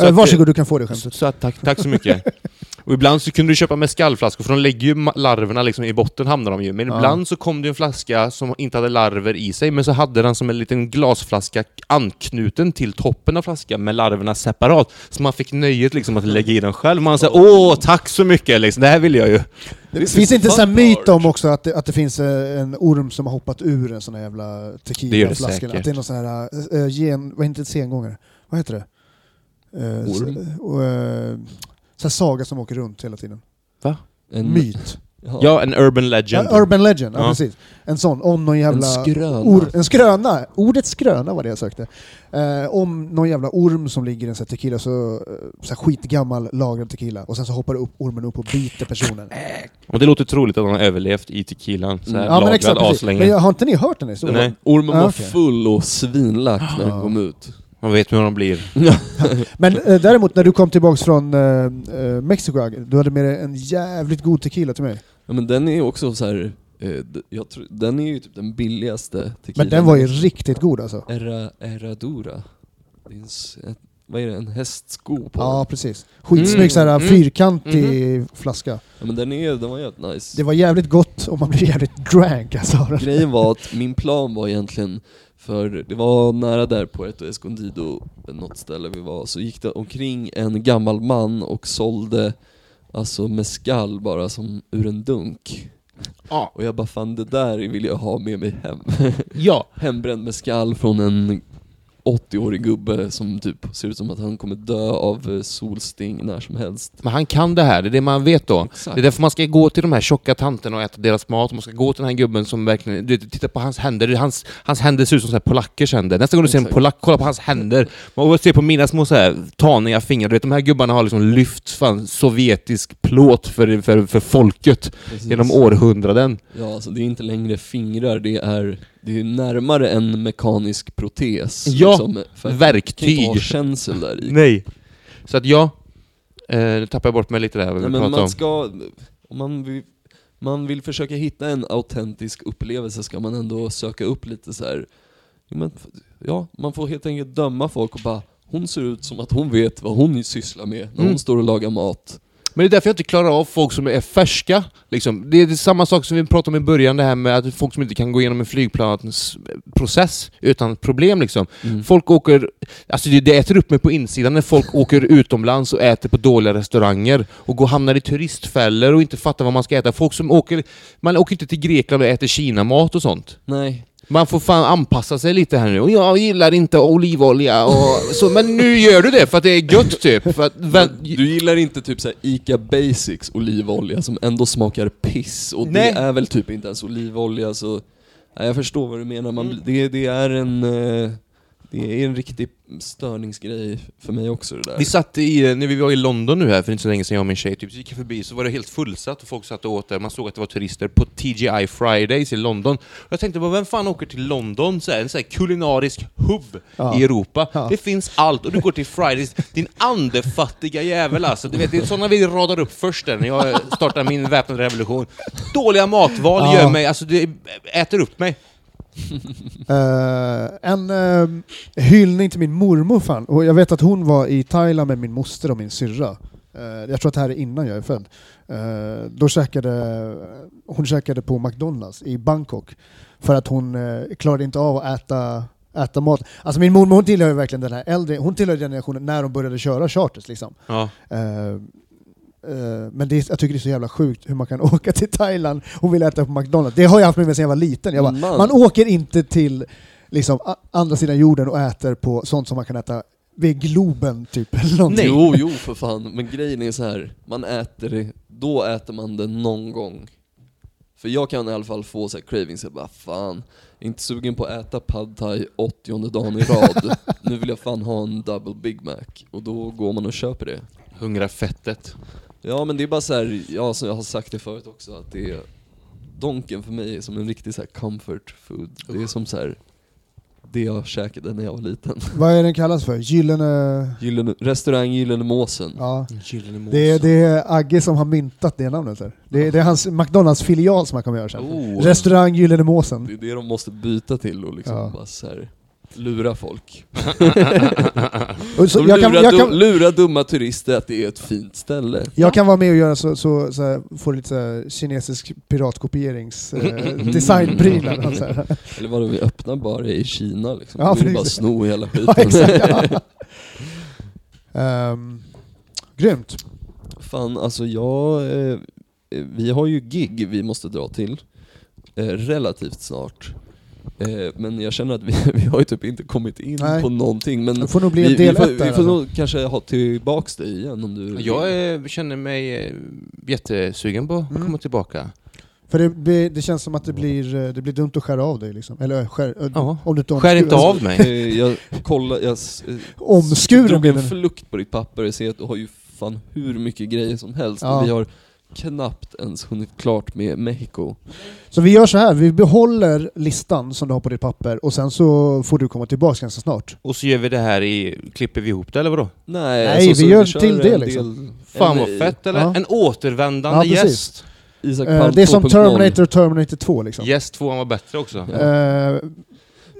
Speaker 1: Eh,
Speaker 3: att,
Speaker 1: Varsågod, du kan få det
Speaker 3: Så,
Speaker 1: skämtet.
Speaker 3: så tack, tack så mycket. [laughs] Och ibland så kunde du köpa mescalflaskor, för de lägger ju larverna liksom i botten hamnar de ju. Men
Speaker 1: Ja.
Speaker 3: ibland så kom det en flaska som inte hade larver i sig, men så hade den som en liten glasflaska anknuten till toppen av flaskan med larverna separat. Så man fick nöjet liksom att lägga i den själv. Man säger åh, tack så mycket liksom, det här vill jag ju.
Speaker 1: Det finns inte här myt om också att det, att det finns eh, en orm som har hoppat ur en sån här jävla tequilaflaska? Att det är någon sån här uh, gen... Vad heter det? Sengångare? Vad heter det? Uh,
Speaker 2: Orm?
Speaker 1: och, här saga som åker runt hela tiden.
Speaker 2: En,
Speaker 1: Myt.
Speaker 2: Ja.
Speaker 3: Ja, en urban legend.
Speaker 1: Ja, Urban legend, ja,
Speaker 3: Ja.
Speaker 1: precis. En sån, om någon jävla...
Speaker 2: En skröna.
Speaker 1: Or, en skröna! Ordet skröna var det jag sökte. Eh, om någon jävla orm som ligger i en sån här tequila, så, eh, så här skitgammal lagrad tequila, och sen så hoppar upp, ormen upp och biter personen.
Speaker 3: Och det låter troligt att han har överlevt i tequilan, så här
Speaker 2: Mm.
Speaker 1: Ja
Speaker 3: lagrad aslänge.
Speaker 1: Men jag- har inte ni hört den historien?
Speaker 3: Nej.
Speaker 2: Ormen
Speaker 1: Ah,
Speaker 2: var
Speaker 1: okej.
Speaker 2: full och svinlack när den
Speaker 1: Ja.
Speaker 2: kom ut.
Speaker 3: Man vet hur de blir. [laughs]
Speaker 1: Men eh, däremot när du kom tillbaks från eh, eh, Mexiko, du hade med dig en jävligt god tequila till mig.
Speaker 2: Ja men den är ju också så här. Eh, d- jag tror, den är ju typ den billigaste tequilan.
Speaker 1: Men den var ju riktigt god alltså.
Speaker 2: Era, Eradura. Det är en, s- ett, vad är det, en hästsko på
Speaker 1: Ja,
Speaker 2: den.
Speaker 1: precis. Skitsnygg
Speaker 3: Mm,
Speaker 1: såhär
Speaker 3: mm.
Speaker 1: fyrkantig flaska.
Speaker 2: Ja, men den, är, den var jävligt nice.
Speaker 1: Det var jävligt gott och man blev jävligt drank alltså.
Speaker 2: Grejen var att min plan var egentligen, för det var nära där på ett Escondido, något ställe vi var, så gick det omkring en gammal man och sålde alltså mescal bara som ur en dunk.
Speaker 3: Ja.
Speaker 2: Och jag bara fan det där vill jag ha med mig hem.
Speaker 3: ja. [laughs]
Speaker 2: Hembränd mescal från en 80-årig gubbe som typ ser ut som att han kommer dö av eh, solsting när som helst.
Speaker 3: Men han kan det här, det är det man vet då.
Speaker 2: Exakt.
Speaker 3: Det är därför man ska gå till de här tjocka tanterna och äta deras mat, man ska gå till den här gubben som verkligen... Du titta på hans händer, hans, hans händer ser ut som så här polackers händer. Nästa gång du ser en
Speaker 2: Exakt.
Speaker 3: polack, kolla på hans händer. Man ser på mina små så här taniga fingrar, du vet de här gubbarna har liksom lyft fan sovjetisk plåt för, för, för folket
Speaker 2: Precis.
Speaker 3: genom århundraden.
Speaker 2: Ja, alltså det är inte längre fingrar, det är, det är närmare en mekanisk protes.
Speaker 3: Ja,
Speaker 2: liksom, för
Speaker 3: verktyg.
Speaker 2: Kan inte ha känsel där i.
Speaker 3: Nej. Så att ja, eh, nu tappar jag bort mig lite där
Speaker 2: Nej, men man
Speaker 3: om.
Speaker 2: ska, om man vill, man vill försöka hitta en autentisk upplevelse ska man ändå söka upp lite så här. Ja, men, ja, man får helt enkelt döma folk och bara hon ser ut som att hon vet vad hon sysslar med när
Speaker 3: Mm.
Speaker 2: hon står och lagar mat.
Speaker 3: Men det är därför jag inte klarar av folk som är färska. Liksom. Det är samma sak som vi pratade om i början, det här med att folk som inte kan gå igenom en flygplansprocess utan problem. Liksom.
Speaker 2: Mm.
Speaker 3: Folk åker... Alltså det, det äter upp mig på insidan när folk åker utomlands och äter på dåliga restauranger och går hamnar i turistfällor och inte fattar vad man ska äta. Folk som åker... Man åker inte till Grekland och äter Kina-mat och sånt.
Speaker 2: Nej,
Speaker 3: Man får fan anpassa sig lite här nu. Och jag gillar inte olivolja och så, men nu gör du det för att det är gött typ. För att, vä-
Speaker 2: du gillar inte typ så här Ica Basics olivolja som ändå smakar piss och
Speaker 3: Nej.
Speaker 2: det är väl typ inte ens olivolja så... Nej, jag förstår vad du menar, Man, blir- det, det är en... eh, Det är en riktig störningsgrej för mig också det där.
Speaker 3: Vi satt i, när vi var i London nu här för inte så länge sedan, jag och min tjej, typ, så gick jag förbi så var det helt fullsatt och folk satt och åt där. Man såg att det var turister på TGI Fridays i London. Jag tänkte, vem fan åker till London? Så här, en sån här kulinarisk hubb
Speaker 1: Ja.
Speaker 3: i Europa.
Speaker 1: Ja.
Speaker 3: Det finns allt och du går till Fridays, din andefattiga jävel alltså. Du vet, det är sådana vi radar upp först där, när jag startar min väpnade revolution. Dåliga matval
Speaker 1: Ja.
Speaker 3: gör mig, alltså det äter upp mig. [laughs]
Speaker 1: Eh, en uh, hyllning till min mormor fan. Och jag vet att hon var i Thailand med min moster och min syrra. Eh, jag tror att det här är innan jag är född. Eh, då käkade, hon käkade på McDonalds i Bangkok. För att hon klarade inte av att äta, äta mat. Alltså min mormor hon tillhör verkligen den här äldre, hon tillhör generationen när de började köra charters liksom.
Speaker 3: Ja.
Speaker 1: Eh, men det, är- jag tycker det är så jävla sjukt hur man kan [laughs] åka till Thailand och vilja äta på McDonalds. Det har jag haft med mig sedan jag var liten. Jag bara,
Speaker 2: Man.
Speaker 1: man åker inte till liksom, andra sidan jorden och äter på sånt som man kan äta vid Globen typ. [laughs] Eller någonting.
Speaker 2: Jo, jo [laughs] för fan. Men grejen är så här. man äter det, då äter man det någon gång. För jag kan i alla fall få så här cravings, jag bara fan, jag är inte sugen på att äta pad thai 80 dagen i rad. nu vill jag fan ha en double Big Mac. Och då går man och köper det.
Speaker 3: Hungrar fettet.
Speaker 2: Ja men det är bara så här, ja som jag har sagt det förut också, att det är Donken för mig är som en riktig så här comfort food. Det är som så här det jag käkade när jag var liten. [laughs]
Speaker 1: Vad är den kallas för? Gyllene...
Speaker 2: Gyllene, restaurang Gyllene Måsen.
Speaker 1: Ja.
Speaker 3: Gyllene
Speaker 1: Det är, det är Agge som har myntat det namnet. Där. Det, är, det är hans McDonalds-filial som han kommer göra sen.
Speaker 2: Oh.
Speaker 1: Restaurang Gyllene Måsen.
Speaker 2: Det är det de måste byta till och liksom
Speaker 1: Ja.
Speaker 2: bara så här, lura folk. [laughs]
Speaker 1: Så, jag, kan,
Speaker 2: lurar,
Speaker 1: jag, kan,
Speaker 2: lura dumma turister att det är ett fint ställe.
Speaker 1: jag kan vara med och göra så, så, så här, få lite så här, kinesisk piratkopierings [laughs] eh, designprylar. och så här.
Speaker 2: Eller vadå, vi öppnar bara i Kina liksom.
Speaker 1: Ja,
Speaker 2: Ja, vi bara sno hela [laughs]
Speaker 1: Ja,
Speaker 2: skiten.
Speaker 1: exakt. Ja. Ehm, grymt.
Speaker 2: Fan, alltså jag... Eh, vi har ju gig vi måste dra till. Eh, relativt snart. Eh, men jag känner att vi, [laughs] vi har ju typ inte kommit in
Speaker 1: Nej.
Speaker 2: på någonting. Men
Speaker 1: Det får nog bli
Speaker 2: vi,
Speaker 1: en del
Speaker 2: vi får, vi får nog kanske ha tillbaks dig igen om du
Speaker 3: Jag eh, känner mig eh, jättesugen på att
Speaker 1: Mm.
Speaker 3: komma tillbaka.
Speaker 1: För det, det, det känns som att det blir, eh, det blir dumt att skära av dig. Liksom. Eller skär, om du inte
Speaker 3: Skär inte av mig.
Speaker 2: Jag kollar, jag
Speaker 1: Omskuren
Speaker 2: drog en flukt på ditt papper och ser att du har ju fan hur mycket grejer som helst.
Speaker 1: Ja.
Speaker 2: Vi har knappt ens hunnit klart med Mexiko.
Speaker 1: Så vi gör så här, vi behåller listan som du har på ditt papper och sen så får du komma tillbaka ganska snart.
Speaker 3: Och så gör vi det här i... Klipper vi ihop det eller vadå?
Speaker 2: Nej,
Speaker 1: Nej, vi
Speaker 2: så
Speaker 1: gör
Speaker 2: kör
Speaker 1: till det,
Speaker 2: en
Speaker 1: liksom.
Speaker 2: del-
Speaker 3: Fan
Speaker 2: en-
Speaker 3: vad fett eller?
Speaker 1: Ja.
Speaker 3: En återvändande
Speaker 1: Ja,
Speaker 3: gäst.
Speaker 2: Isak Palm
Speaker 1: det är som
Speaker 2: 2.0.
Speaker 1: Terminator och Terminator 2 liksom.
Speaker 3: Gäst tvåan var bättre också.
Speaker 2: Ja.
Speaker 1: Eh,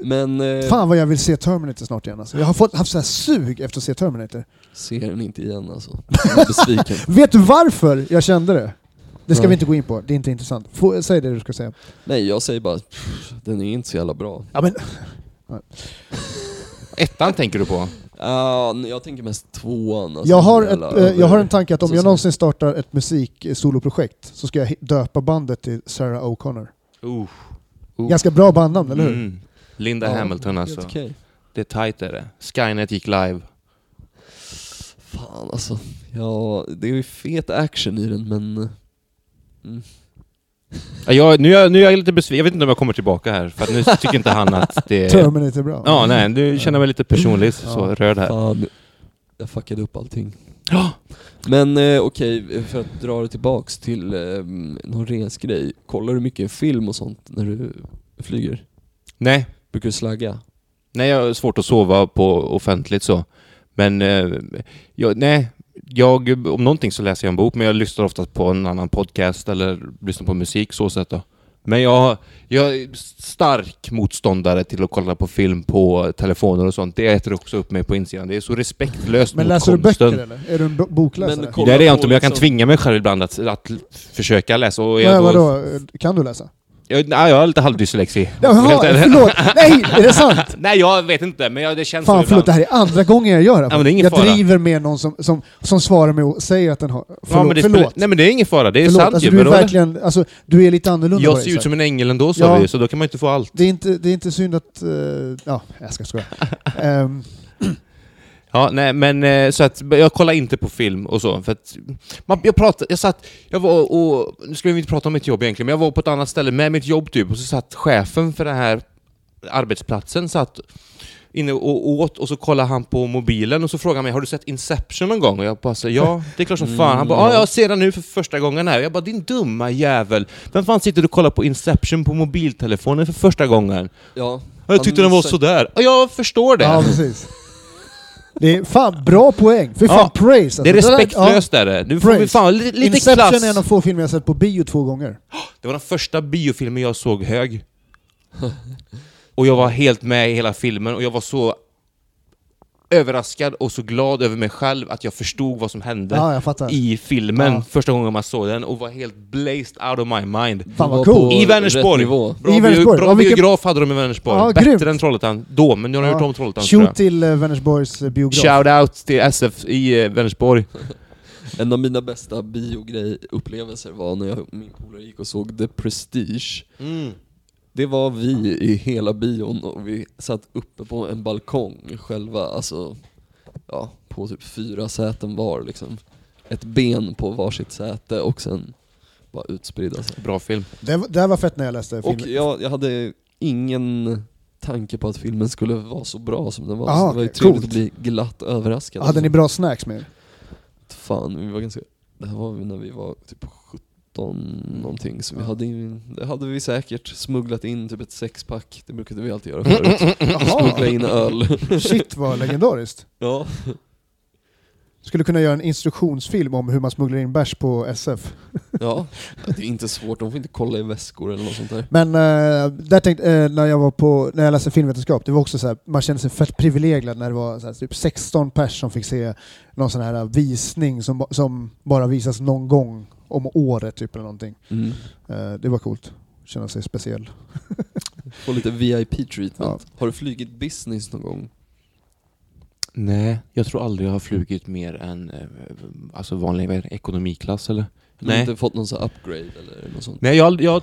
Speaker 2: Men eh,
Speaker 1: fan vad jag vill se Terminator snart igen alltså. Jag har fått, haft så här sug efter att se Terminator.
Speaker 2: ser den inte igen alltså. Jag är besviken. [laughs]
Speaker 1: Vet du varför jag kände det? Det ska
Speaker 2: Nej.
Speaker 1: vi inte gå in på, det är inte intressant. Få, säg det du ska säga.
Speaker 2: Nej, jag säger bara, pff, den är inte så jävla bra.
Speaker 1: Ja, men, [laughs]
Speaker 3: Ettan tänker du på?
Speaker 2: Ja, jag tänker mest tvåan. Alltså,
Speaker 1: jag, har ett, eh, jag har en tanke att om
Speaker 2: Så
Speaker 1: jag
Speaker 2: så.
Speaker 1: någonsin startar ett musik-soloprojekt så ska jag döpa bandet till Sarah O'Connor.
Speaker 3: Uh. Uh.
Speaker 1: Ganska bra bandnamn, eller hur?
Speaker 3: Mm. Linda
Speaker 2: Ja,
Speaker 3: Hamilton alltså.
Speaker 2: okej.
Speaker 3: Det är tight är det. Skynet gick live.
Speaker 2: Fan alltså. Ja, det är ju fet action i den men... Mm.
Speaker 3: Ja, Jag, nu, är jag, nu är jag lite besviken, jag vet inte om jag kommer tillbaka här, för att nu tycker inte han att [laughs] det...
Speaker 1: Terminator är bra.
Speaker 3: Ja, nej, nu känner jag mig lite personligt så
Speaker 1: Ja.
Speaker 3: rörd här.
Speaker 2: Fan, jag fuckade upp allting.
Speaker 3: Ja.
Speaker 2: Men eh, okej, för att dra det tillbaks till eh, någon resgrej. Kollar du mycket film och sånt när du flyger?
Speaker 3: Nej,
Speaker 2: Brukar du slagga?
Speaker 3: nej, jag har svårt att sova på offentligt så. Men, eh, jag, nej, jag, om någonting så läser jag en bok, men jag lyssnar oftast på en annan podcast eller lyssnar på musik så sätt då. Men jag, jag är stark motståndare till att kolla på film på telefoner och sånt. Det äter också upp mig på insidan. Det är så respektlöst
Speaker 1: Men
Speaker 3: mot
Speaker 1: läser du
Speaker 3: konsten.
Speaker 1: böcker eller? Är du en bo- bokläsare?
Speaker 2: Men kolla
Speaker 3: Nej, det är jag inte, men jag kan
Speaker 2: liksom-
Speaker 3: tvinga mig själv ibland att, att försöka läsa. Och jag,
Speaker 1: Nej,
Speaker 3: då-
Speaker 1: vadå? Kan du läsa?
Speaker 3: Jag, nej, jag har lite halvdyslexi.
Speaker 1: Jaha, förlåt! Nej, är det sant? [laughs]
Speaker 3: Nej, jag vet inte, men jag, det känns
Speaker 1: Fan
Speaker 3: så
Speaker 1: förlåt, det
Speaker 3: ibland.
Speaker 1: här är andra gången jag gör det.
Speaker 3: Men det är ingen
Speaker 1: jag
Speaker 3: fara.
Speaker 1: driver med någon som, som, som svarar mig och säger att den har... Förlåt,
Speaker 3: Ja, men det
Speaker 1: förlåt.
Speaker 3: Nej men det är ingen fara, det är
Speaker 1: förlåt.
Speaker 3: sant
Speaker 1: Alltså,
Speaker 3: ju.
Speaker 1: du är verkligen, alltså, du är lite annorlunda
Speaker 3: Jag ser ut som en ängel ändå sa
Speaker 1: Ja.
Speaker 3: vi, så då kan man inte få allt.
Speaker 1: det, är inte, det är inte synd att... eh, ja, jag ska skoja. [laughs] Ehm,
Speaker 3: Ja, nej men eh, så att jag kollar inte på film och så, för att man, jag pratade, jag satt, jag var och, nu ska vi inte prata om mitt jobb egentligen, men jag var på ett annat ställe med mitt jobb typ, och så satt chefen för den här arbetsplatsen, satt inne och åt och så kollade han på mobilen och så frågade han mig har du sett Inception någon gång? Och jag bara så, ja, det är klart som fan. Han bara ja, jag ser den nu för första gången här. Jag bara din dumma jävel. Vem fan sitter och kollar på Inception på mobiltelefonen för första gången?
Speaker 2: Ja.
Speaker 3: Jag tyckte den var sådär. Ja, jag förstår det.
Speaker 1: ja, precis. Det är fan bra poäng. För fan,
Speaker 3: Ja,
Speaker 1: praise. Alltså.
Speaker 3: det är
Speaker 1: där-
Speaker 3: respektlöst är det. Nu får vi fan lite,
Speaker 1: Ja, Inception
Speaker 3: klass.
Speaker 1: är en av få filmer jag sett på bio två gånger.
Speaker 3: Det var den första biofilmen jag såg hög. Och jag var helt med i hela filmen och jag var så överraskad och så glad över mig själv att jag förstod vad som hände
Speaker 1: Ja,
Speaker 3: i filmen
Speaker 1: Ja.
Speaker 3: första gången man såg den och var helt blazed out of my mind.
Speaker 1: Fan, vad cool.
Speaker 2: på
Speaker 3: I Vänersborg. Bra,
Speaker 1: I Vänersborg.
Speaker 3: Bra
Speaker 1: Ja, vilken-
Speaker 3: biograf hade de i Vänersborg.
Speaker 1: Ja,
Speaker 3: Bättre
Speaker 1: grymt.
Speaker 3: än Trollhättan då, men jag har hört
Speaker 1: Ja.
Speaker 3: om Trollhättan
Speaker 1: Shoot till uh, Vänersborgs eh, biograf.
Speaker 3: Shout out till SF i eh, Vänersborg. [laughs]
Speaker 2: En av mina bästa biogrej-upplevelser var när jag min polare gick och såg The Prestige.
Speaker 3: Mm.
Speaker 2: Det var vi i hela bion och vi satt uppe på en balkong själva, alltså ja, på typ fyra säten var liksom. Ett ben på varsitt säte och sen bara utspridda sig.
Speaker 3: Bra film.
Speaker 1: Det, var- det här var fett när jag läste
Speaker 2: Och
Speaker 1: filmen.
Speaker 2: jag, jag hade ingen tanke på att filmen skulle vara så bra som den var.
Speaker 1: Aha,
Speaker 2: så det var ju trevligt
Speaker 1: Coolt.
Speaker 2: att bli glatt överraskad.
Speaker 1: Hade ni bra snacks med er?
Speaker 2: Fan, vi var ganska... Det här var vi när vi var typ 17 någonting, så vi hade, ju- det hade vi säkert smugglat in typ ett sexpack, det brukade vi alltid göra [laughs] förut. Smuggla in öl.
Speaker 1: Shit vad legendariskt.
Speaker 2: ja.
Speaker 1: Skulle kunna göra en instruktionsfilm om hur man smugglar in bärs på SF.
Speaker 2: ja, det är inte svårt, de får inte kolla i väskor eller något sånt där.
Speaker 1: Men uh, där tänkte, eh, när jag var på, när jag läste filmvetenskap, det var också så här, man kände sig fett privilegierad när det var så här, typ 16 pers som fick se någon sån här visning som, som bara visas någon gång om året typ eller någonting.
Speaker 2: Mm.
Speaker 1: Eh, det var coolt. Känna sig speciell. [laughs]
Speaker 2: Få lite VIP-treatment. Har du flugit business någon gång?
Speaker 3: Nej, jag tror aldrig jag har flugit mer än eh, alltså vanlig ekonomiklass eller?
Speaker 2: Du har
Speaker 3: Nej.
Speaker 2: inte fått någon sån här upgrade eller något sånt?
Speaker 3: Nej, jag, jag,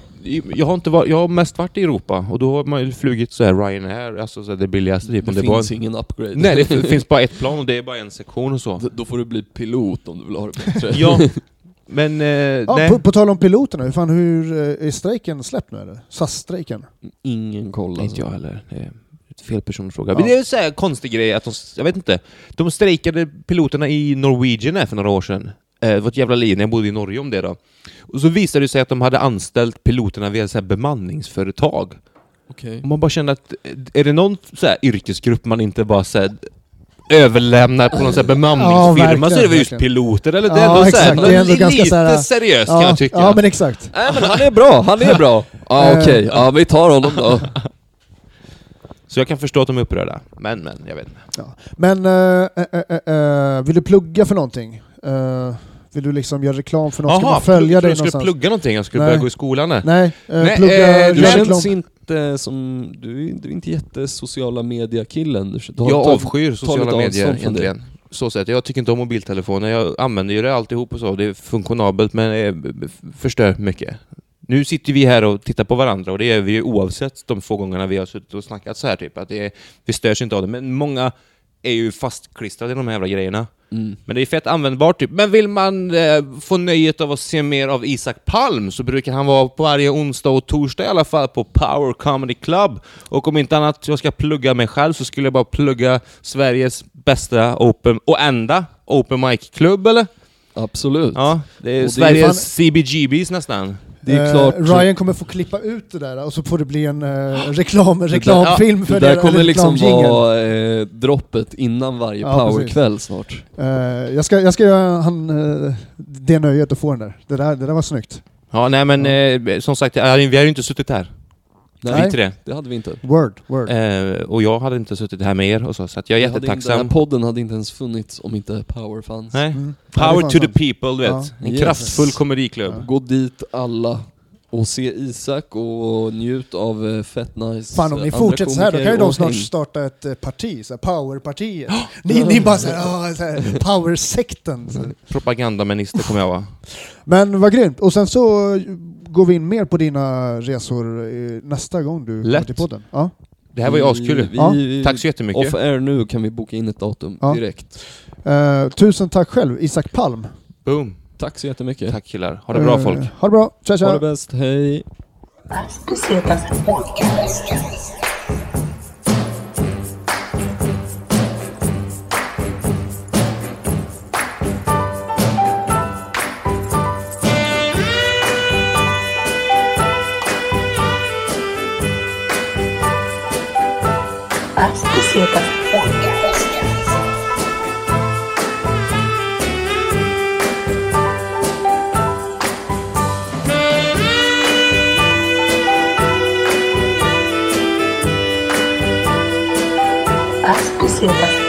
Speaker 3: jag, har inte varit, jag har mest varit i Europa och då har man ju flugit så här Ryanair, alltså så här det billigaste typ.
Speaker 2: det
Speaker 3: om det
Speaker 2: finns
Speaker 3: bara,
Speaker 2: ingen upgrade.
Speaker 3: Nej, det [laughs] finns bara ett plan och det är bara en sektion och så.
Speaker 2: Då får du bli pilot om du vill ha det bättre.
Speaker 3: Ja, [laughs] men eh,
Speaker 1: Ja,
Speaker 3: nej.
Speaker 1: på, på tal om piloterna, hur, fan, hur eh, är strejken släppt nu eller? SAS-strejken?
Speaker 2: Ingen koll alltså.
Speaker 3: inte jag heller. Det är fel person att fråga.
Speaker 1: Ja.
Speaker 3: Men det är en så här konstig grej att de, jag vet inte, de strejkade piloterna i Norwegian här för några år sedan. Eh, Det var ett jävla liv när jag bodde i Norge om det då. Och så visade det sig att de hade anställt piloterna via så här bemanningsföretag.
Speaker 2: Okej.
Speaker 3: Och man bara kände att, eh, är det någon så här yrkesgrupp man inte bara så här, överlämnar på någon här bemanningsfirma så är det väl just piloter, eller? Det är
Speaker 1: Ja,
Speaker 3: ändå här,
Speaker 1: exakt. Det är ändå
Speaker 3: lite
Speaker 1: ganska så här-
Speaker 3: seriöst
Speaker 1: ja,
Speaker 3: kan jag tycka.
Speaker 1: Ja, men exakt.
Speaker 2: Nej men han är bra, han är bra! Ja okej, ja vi tar honom då. [laughs]
Speaker 3: Så jag kan förstå att de är upprörda. Men, men, jag vet inte.
Speaker 1: Ja. Men äh, äh, äh, vill du plugga för någonting? Eh, vill du liksom göra reklam för något? Ska man följa
Speaker 3: jag
Speaker 1: dig
Speaker 3: jag skulle
Speaker 1: någonstans?
Speaker 3: plugga någonting, jag skulle
Speaker 1: Nej.
Speaker 3: börja gå i skolan där.
Speaker 1: Nej, eh,
Speaker 3: Nej,
Speaker 1: plugga,
Speaker 3: eh,
Speaker 2: Du känns
Speaker 1: reklam.
Speaker 2: inte som... Du, är- du är inte jättesociala har
Speaker 3: Jag
Speaker 2: inte-
Speaker 3: avskyr sociala medier egentligen. Så sätt. Jag tycker inte om mobiltelefoner, jag använder ju det alltihop och så, det är funktionabelt men det är- förstör mycket. Nu sitter vi här och tittar på varandra och det gör vi ju oavsett de få gångerna vi har suttit och snackat så här typ. Att det är, vi störs inte av det, men många är ju fastklistrade i de här jävla grejerna.
Speaker 2: Mm.
Speaker 3: Men det är fett användbart typ. Men vill man eh, få nöjet av att se mer av Isak Palm så brukar han vara på varje onsdag och torsdag i alla fall på Power Comedy Club. Och om inte annat jag ska plugga mig själv så skulle jag bara plugga Sveriges bästa open och enda open mic-klubb eller?
Speaker 2: Absolut.
Speaker 3: Ja, det är
Speaker 2: Och det är
Speaker 3: Sveriges CBGBs nästan.
Speaker 2: Det är
Speaker 1: Eh,
Speaker 2: klart.
Speaker 1: Ryan kommer få klippa ut det där och så får det bli en eh, reklam, reklamfilm
Speaker 2: Det
Speaker 1: för
Speaker 2: där
Speaker 1: det,
Speaker 2: kommer
Speaker 1: eller
Speaker 2: liksom vara eh, droppet innan varje
Speaker 1: Ja,
Speaker 2: powerkväll snart.
Speaker 1: Eh, jag, ska, jag ska göra han, eh, det nöjet att få den där. Det där, det där var snyggt.
Speaker 3: Ja, nej men eh, som sagt, vi har ju inte suttit här.
Speaker 2: Nej,
Speaker 3: Vi tre.
Speaker 2: det hade vi inte.
Speaker 1: Word, word.
Speaker 3: Eh, och jag hade inte suttit här med er och så, så att jag är
Speaker 2: Vi hade inte- Den
Speaker 3: jättetacksam.
Speaker 2: här podden hade inte ens funnits om inte power fanns.
Speaker 3: Nej.
Speaker 1: Mm. Ja, det
Speaker 3: Power to the
Speaker 1: sant.
Speaker 3: people, du vet.
Speaker 1: Ja.
Speaker 3: En
Speaker 2: Yes.
Speaker 3: kraftfull komediklubb.
Speaker 2: Gå dit alla och se Isak och njut av eh, fett nice
Speaker 1: Fan om ni
Speaker 2: andra
Speaker 1: fortsätter så här då kan ju de
Speaker 2: och
Speaker 1: snart
Speaker 2: häng.
Speaker 1: starta ett eh, parti, så här powerpartiet. [gasps] ni, ni bara såhär, ah, så här, powersekten. Så.
Speaker 3: Propagandaminister kommer jag vara.
Speaker 1: Men vad grymt. Och sen så eh, går vi in mer på dina resor eh, nästa gång du kommer
Speaker 3: Lätt.
Speaker 1: till podden. Ja.
Speaker 3: Det här var ju askul.
Speaker 2: Vi,
Speaker 1: Ja.
Speaker 3: Tack så jättemycket.
Speaker 2: Off air nu kan vi boka in ett datum
Speaker 1: Ja.
Speaker 2: direkt.
Speaker 1: Eh, tusen tack själv, Isak Palm.
Speaker 3: Boom.
Speaker 2: Tack så jättemycket.
Speaker 3: Tack killar. Ha det bra
Speaker 1: Eh,
Speaker 3: folk.
Speaker 1: Ha det bra. Tja tja.
Speaker 2: Ha det bäst, hej.
Speaker 4: Bastusvetas podcast. Bastusvetas podcast. Bastusvetas podcast.